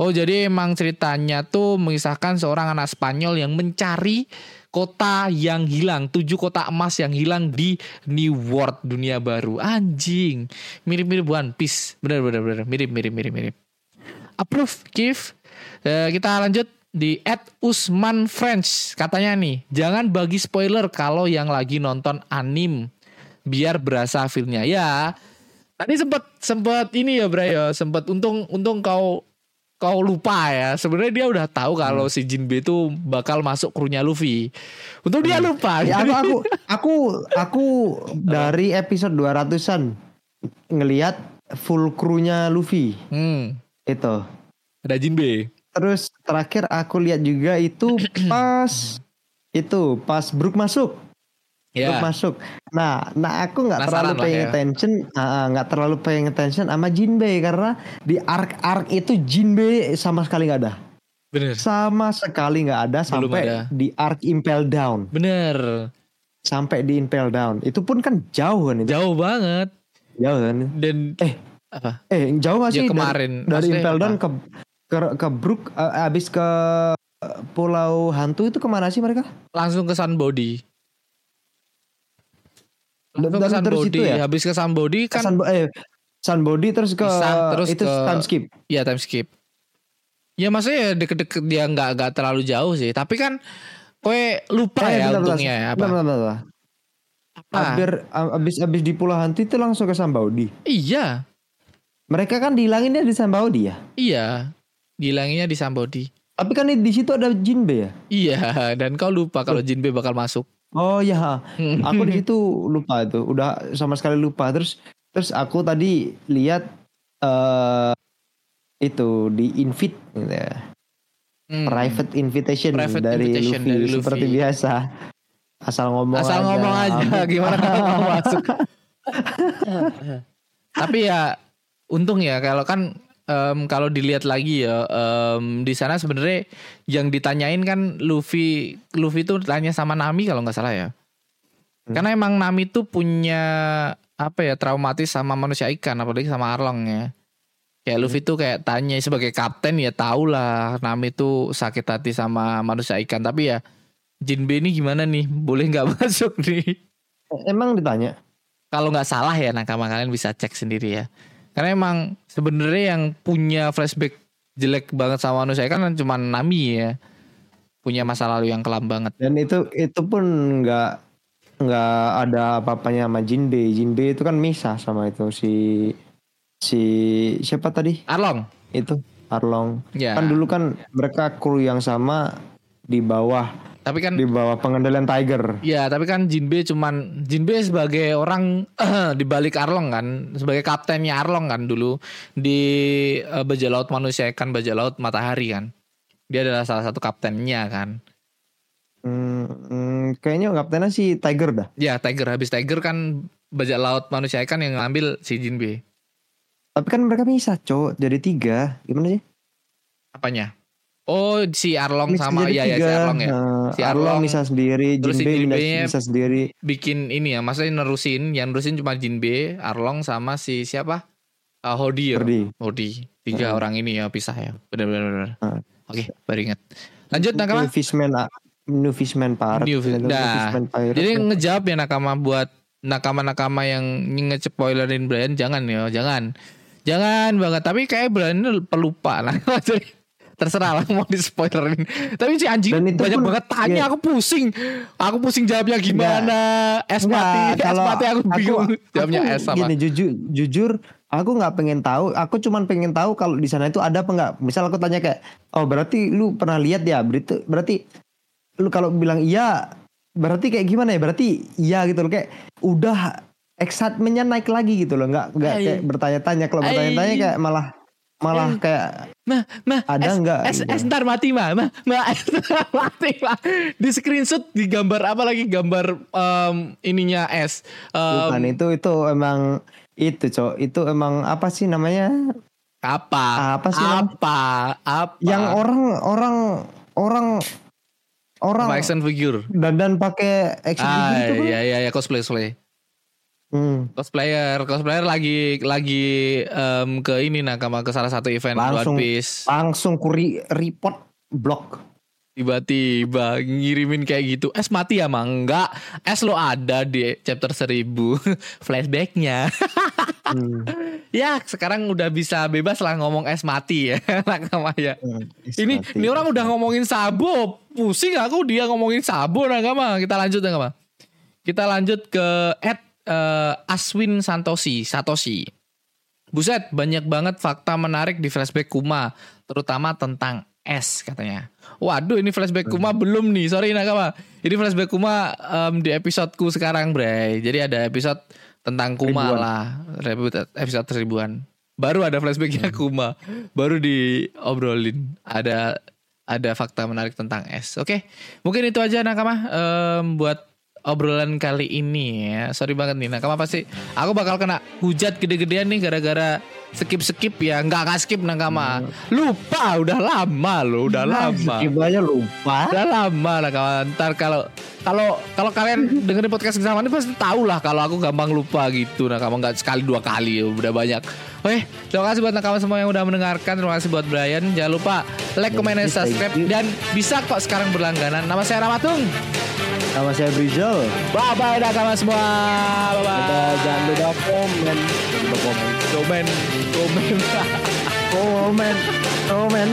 B: Oh, jadi emang ceritanya tuh mengisahkan seorang anak Spanyol yang mencari kota yang hilang, tujuh kota emas yang hilang di New World dunia baru. Anjing, mirip-mirip One Piece. Bener bener bener, mirip mirip mirip mirip. Approve, Kif. Eh, kita lanjut di at Usman French katanya nih, jangan bagi spoiler kalau yang lagi nonton anim biar berasa filmnya ya. Tadi sempat sempat ini ya Bray ya, sempat untung untung kau kau lupa ya. Sebenarnya dia udah tahu kalau si Jinbe itu bakal masuk krunya Luffy. Untuk dia lupa.
C: Ya, aku aku aku aku dari episode 200-an ngelihat full krunya Luffy
B: Hmm,
C: itu.
B: ada Jinbe.
C: Terus terakhir aku lihat juga itu pas itu pas Brook masuk. Brook
B: Ya.
C: masuk. Nah, nah aku nggak terlalu paying
B: ya.
C: attention, nggak terlalu paying attention sama Jinbe karena di arc arc itu Jinbe sama sekali nggak ada,
B: Bener.
C: sama sekali nggak ada
B: Belum
C: sampai
B: ada.
C: di arc Impel Down,
B: Bener.
C: sampai di Impel Down. Itu pun kan jauh kan itu,
B: Jauh banget.
C: jauh kan.
B: Dan
C: Eh,
B: apa?
C: eh jauh nggak
B: Ya,
C: sih dari-
B: kemarin.
C: dari,
B: Maksudnya
C: Impel Down ke ke ke Brook, eh, abis ke Pulau Hantu itu ke mana sih mereka?
B: Langsung ke Sunbody. Langsung
C: Dan-
B: ke
C: terus itu ya?
B: Habis ke Sunbody kan
C: Sun, eh, Sunbody terus ke
B: Pisah, terus
C: itu
B: ke-
C: time skip.
B: ya time skip. Ya maksudnya ya deket-deket dia nggak nggak terlalu jauh sih. Tapi kan kowe lupa
C: Eh,
B: ya
C: bentar, bentar,
B: untungnya ya apa?
C: bentar, bentar, bentar.
B: Apa?
C: Hampir abis abis di Pulau Hantu itu langsung ke Sambaudi.
B: Iya,
C: Mereka kan dihilanginnya di Sambaudi ya.
B: iya. Dihilanginnya di Sunbody.
C: Tapi kan di situ ada Jinbe ya.
B: Iya, dan kau lupa kalau Jinbe bakal masuk.
C: Oh ya, aku di situ lupa itu. Udah sama sekali lupa. Terus terus aku tadi lihat eh itu di invite gitu ya.
B: Hmm.
C: private invitation
B: Private
C: dari,
B: invitation
C: Luffy,
B: dari Luffy.
C: seperti biasa. Asal ngomong
B: Asal
C: aja.
B: ngomong aja gimana kalau mau masuk. Tapi ya untung ya kalau kan em, kalau dilihat lagi ya em, di sana sebenarnya yang ditanyain kan Luffy Luffy tuh tanya sama Nami kalau nggak salah ya.
C: Hmm.
B: Karena emang Nami tuh punya apa ya traumatis sama manusia ikan apalagi sama Arlong ya. Kayak
C: Hmm.
B: Luffy tuh kayak tanya sebagai kapten ya tau lah Nami tuh sakit hati sama manusia ikan tapi ya Jinbe ini gimana nih boleh nggak masuk nih?
C: Emang ditanya.
B: kalau nggak salah ya nakama kalian bisa cek sendiri ya karena emang sebenarnya yang punya flashback jelek banget sama manusia kan cuma Nami ya punya masa lalu yang kelam banget
C: Dan itu itu pun nggak nggak ada apa-apanya sama Jinbe. Jinbe itu kan misah sama itu si si siapa tadi?
B: Arlong
C: Itu Arlong.
B: ya
C: Kan dulu kan mereka kru yang sama di bawah
B: tapi kan
C: di bawah pengendalian Tiger.
B: ya tapi kan Jinbe cuman Jinbe sebagai orang di balik Arlong kan sebagai kaptennya Arlong kan dulu di eh, bajak laut manusia kan bajak laut matahari kan dia adalah salah satu kaptennya kan
C: Hmm, hmm, kayaknya kaptennya si Tiger dah.
B: ya Tiger habis Tiger kan bajak laut manusia kan yang ngambil si Jinbe
C: Tapi kan mereka misah, cowok. Jadi tiga. Gimana sih?
B: Apanya? Oh si Arlong
C: Mix
B: sama iya ya si. Arlong ya.
C: Nah,
B: Si
C: Arlong
B: Arlong,
C: misah sendiri,
B: terus si
C: Jinbe
B: Jinbe-nya-
C: misah sendiri.
B: Bikin ini ya, maksudnya nerusin, yang nerusin cuma Jinbe, Arlong sama si siapa? Ah, Hodi ya.
C: Perdi.
B: Hodi. Tiga
C: Hmm.
B: orang ini ya pisah ya. Benar benar benar.
C: Hmm.
B: Oke, baru ingat. Lanjut Nakama.
C: New Fishman, ah, New Fishman Pirate.
B: New
C: New
B: Nah,
C: Fishman Pirate.
B: Jadi ngejawab ya Nakama buat nakama-nakama yang nge-spoilerin Brian jangan ya, jangan. Jangan banget, tapi kayak Brian pelupa nah. Terserah lah mau di spoilerin. Tapi si anjing
C: Dan itu
B: banyak
C: pun-
B: banget tanya,
C: iya.
B: aku pusing. Aku pusing jawabnya gimana. Es mati, es mati aku bingung. Jawabnya
C: aku
B: es sama.
C: Gini jujur, jujur, aku nggak pengen tahu. Aku cuman pengen tahu kalau di sana itu ada apa nggak. Misal aku tanya kayak, oh berarti lu pernah lihat ya? Berarti, berarti lu kalau bilang iya, berarti kayak gimana ya? Berarti iya gitu loh kayak udah excitementnya naik lagi gitu loh. Nggak nggak
B: Ay.
C: kayak bertanya-tanya. Kalau bertanya-tanya kayak malah malah
B: Ay.
C: kayak
B: Mah, mah,
C: Ada nggak
B: Es,
C: gitu?
B: es ntar mati mah, mah, mah, es mati mah. Di screenshot, di gambar apa lagi gambar em, ininya es. Em,
C: bukan itu itu emang itu cok itu emang apa sih namanya
B: apa?
C: Apa sih namanya?
B: Apa? Apa?
C: yang orang orang orang orang
B: Apa action figure.
C: dandan pakai action
B: Ah,
C: figure itu
B: iya iya iya cosplay cosplay.
C: Hmm,
B: Cosplayer, cosplayer lagi lagi em, ke ini nakama ke salah satu event
C: Langsung.
B: One Piece.
C: langsung ku re- report blok
B: Tiba-tiba ngirimin kayak gitu. Es mati ya mah enggak. Es lo ada di chapter 1000 flashbacknya.
C: Hmm,
B: ya sekarang udah bisa bebas lah ngomong es mati ya nakama ya.
C: hmm,
B: Ini
C: mati.
B: ini orang udah ngomongin Sabo, pusing aku dia ngomongin Sabo nakama. Kita lanjut nakama. Kita lanjut ke Ed eh, Aswin Santosi, Satoshi. Buset, banyak banget fakta menarik di flashback Kuma. terutama tentang es katanya. Waduh ini flashback Kuma belum nih. Sorry Nakama. Ini flashback Kuma em, di episodeku sekarang, Bray. Jadi ada episode tentang Kuma
C: Ribuan.
B: lah. Episode seribuan. Baru ada flashbacknya Kuma. Baru diobrolin. Ada ada fakta menarik tentang es. Oke, mungkin itu aja Nakama em, buat obrolan kali ini ya. Sorry banget nih Nakama pasti aku bakal kena hujat gede-gedean nih gara-gara skip-skip ya. Nggak nggak skip Nakama. Lupa udah lama loh, udah lama.
C: Skip aja lupa.
B: Udah lama lah kawan. Ntar kalau kalau kalau kalian dengerin podcast sama ini pasti tahu lah kalau aku gampang lupa gitu. Nah, kamu nggak sekali dua kali ya, udah banyak. Oke, terima kasih buat nakama semua yang udah mendengarkan. Terima kasih buat Brian. Jangan lupa like, comment, dan subscribe dan bisa kok sekarang berlangganan. Nama saya Ramatung.
C: Sama saya Brizal.
B: Bye bye nakama semua. Bye bye.
C: Kita jangan lupa komen. Komen.
B: Komen, komen.
C: Komen. Komen.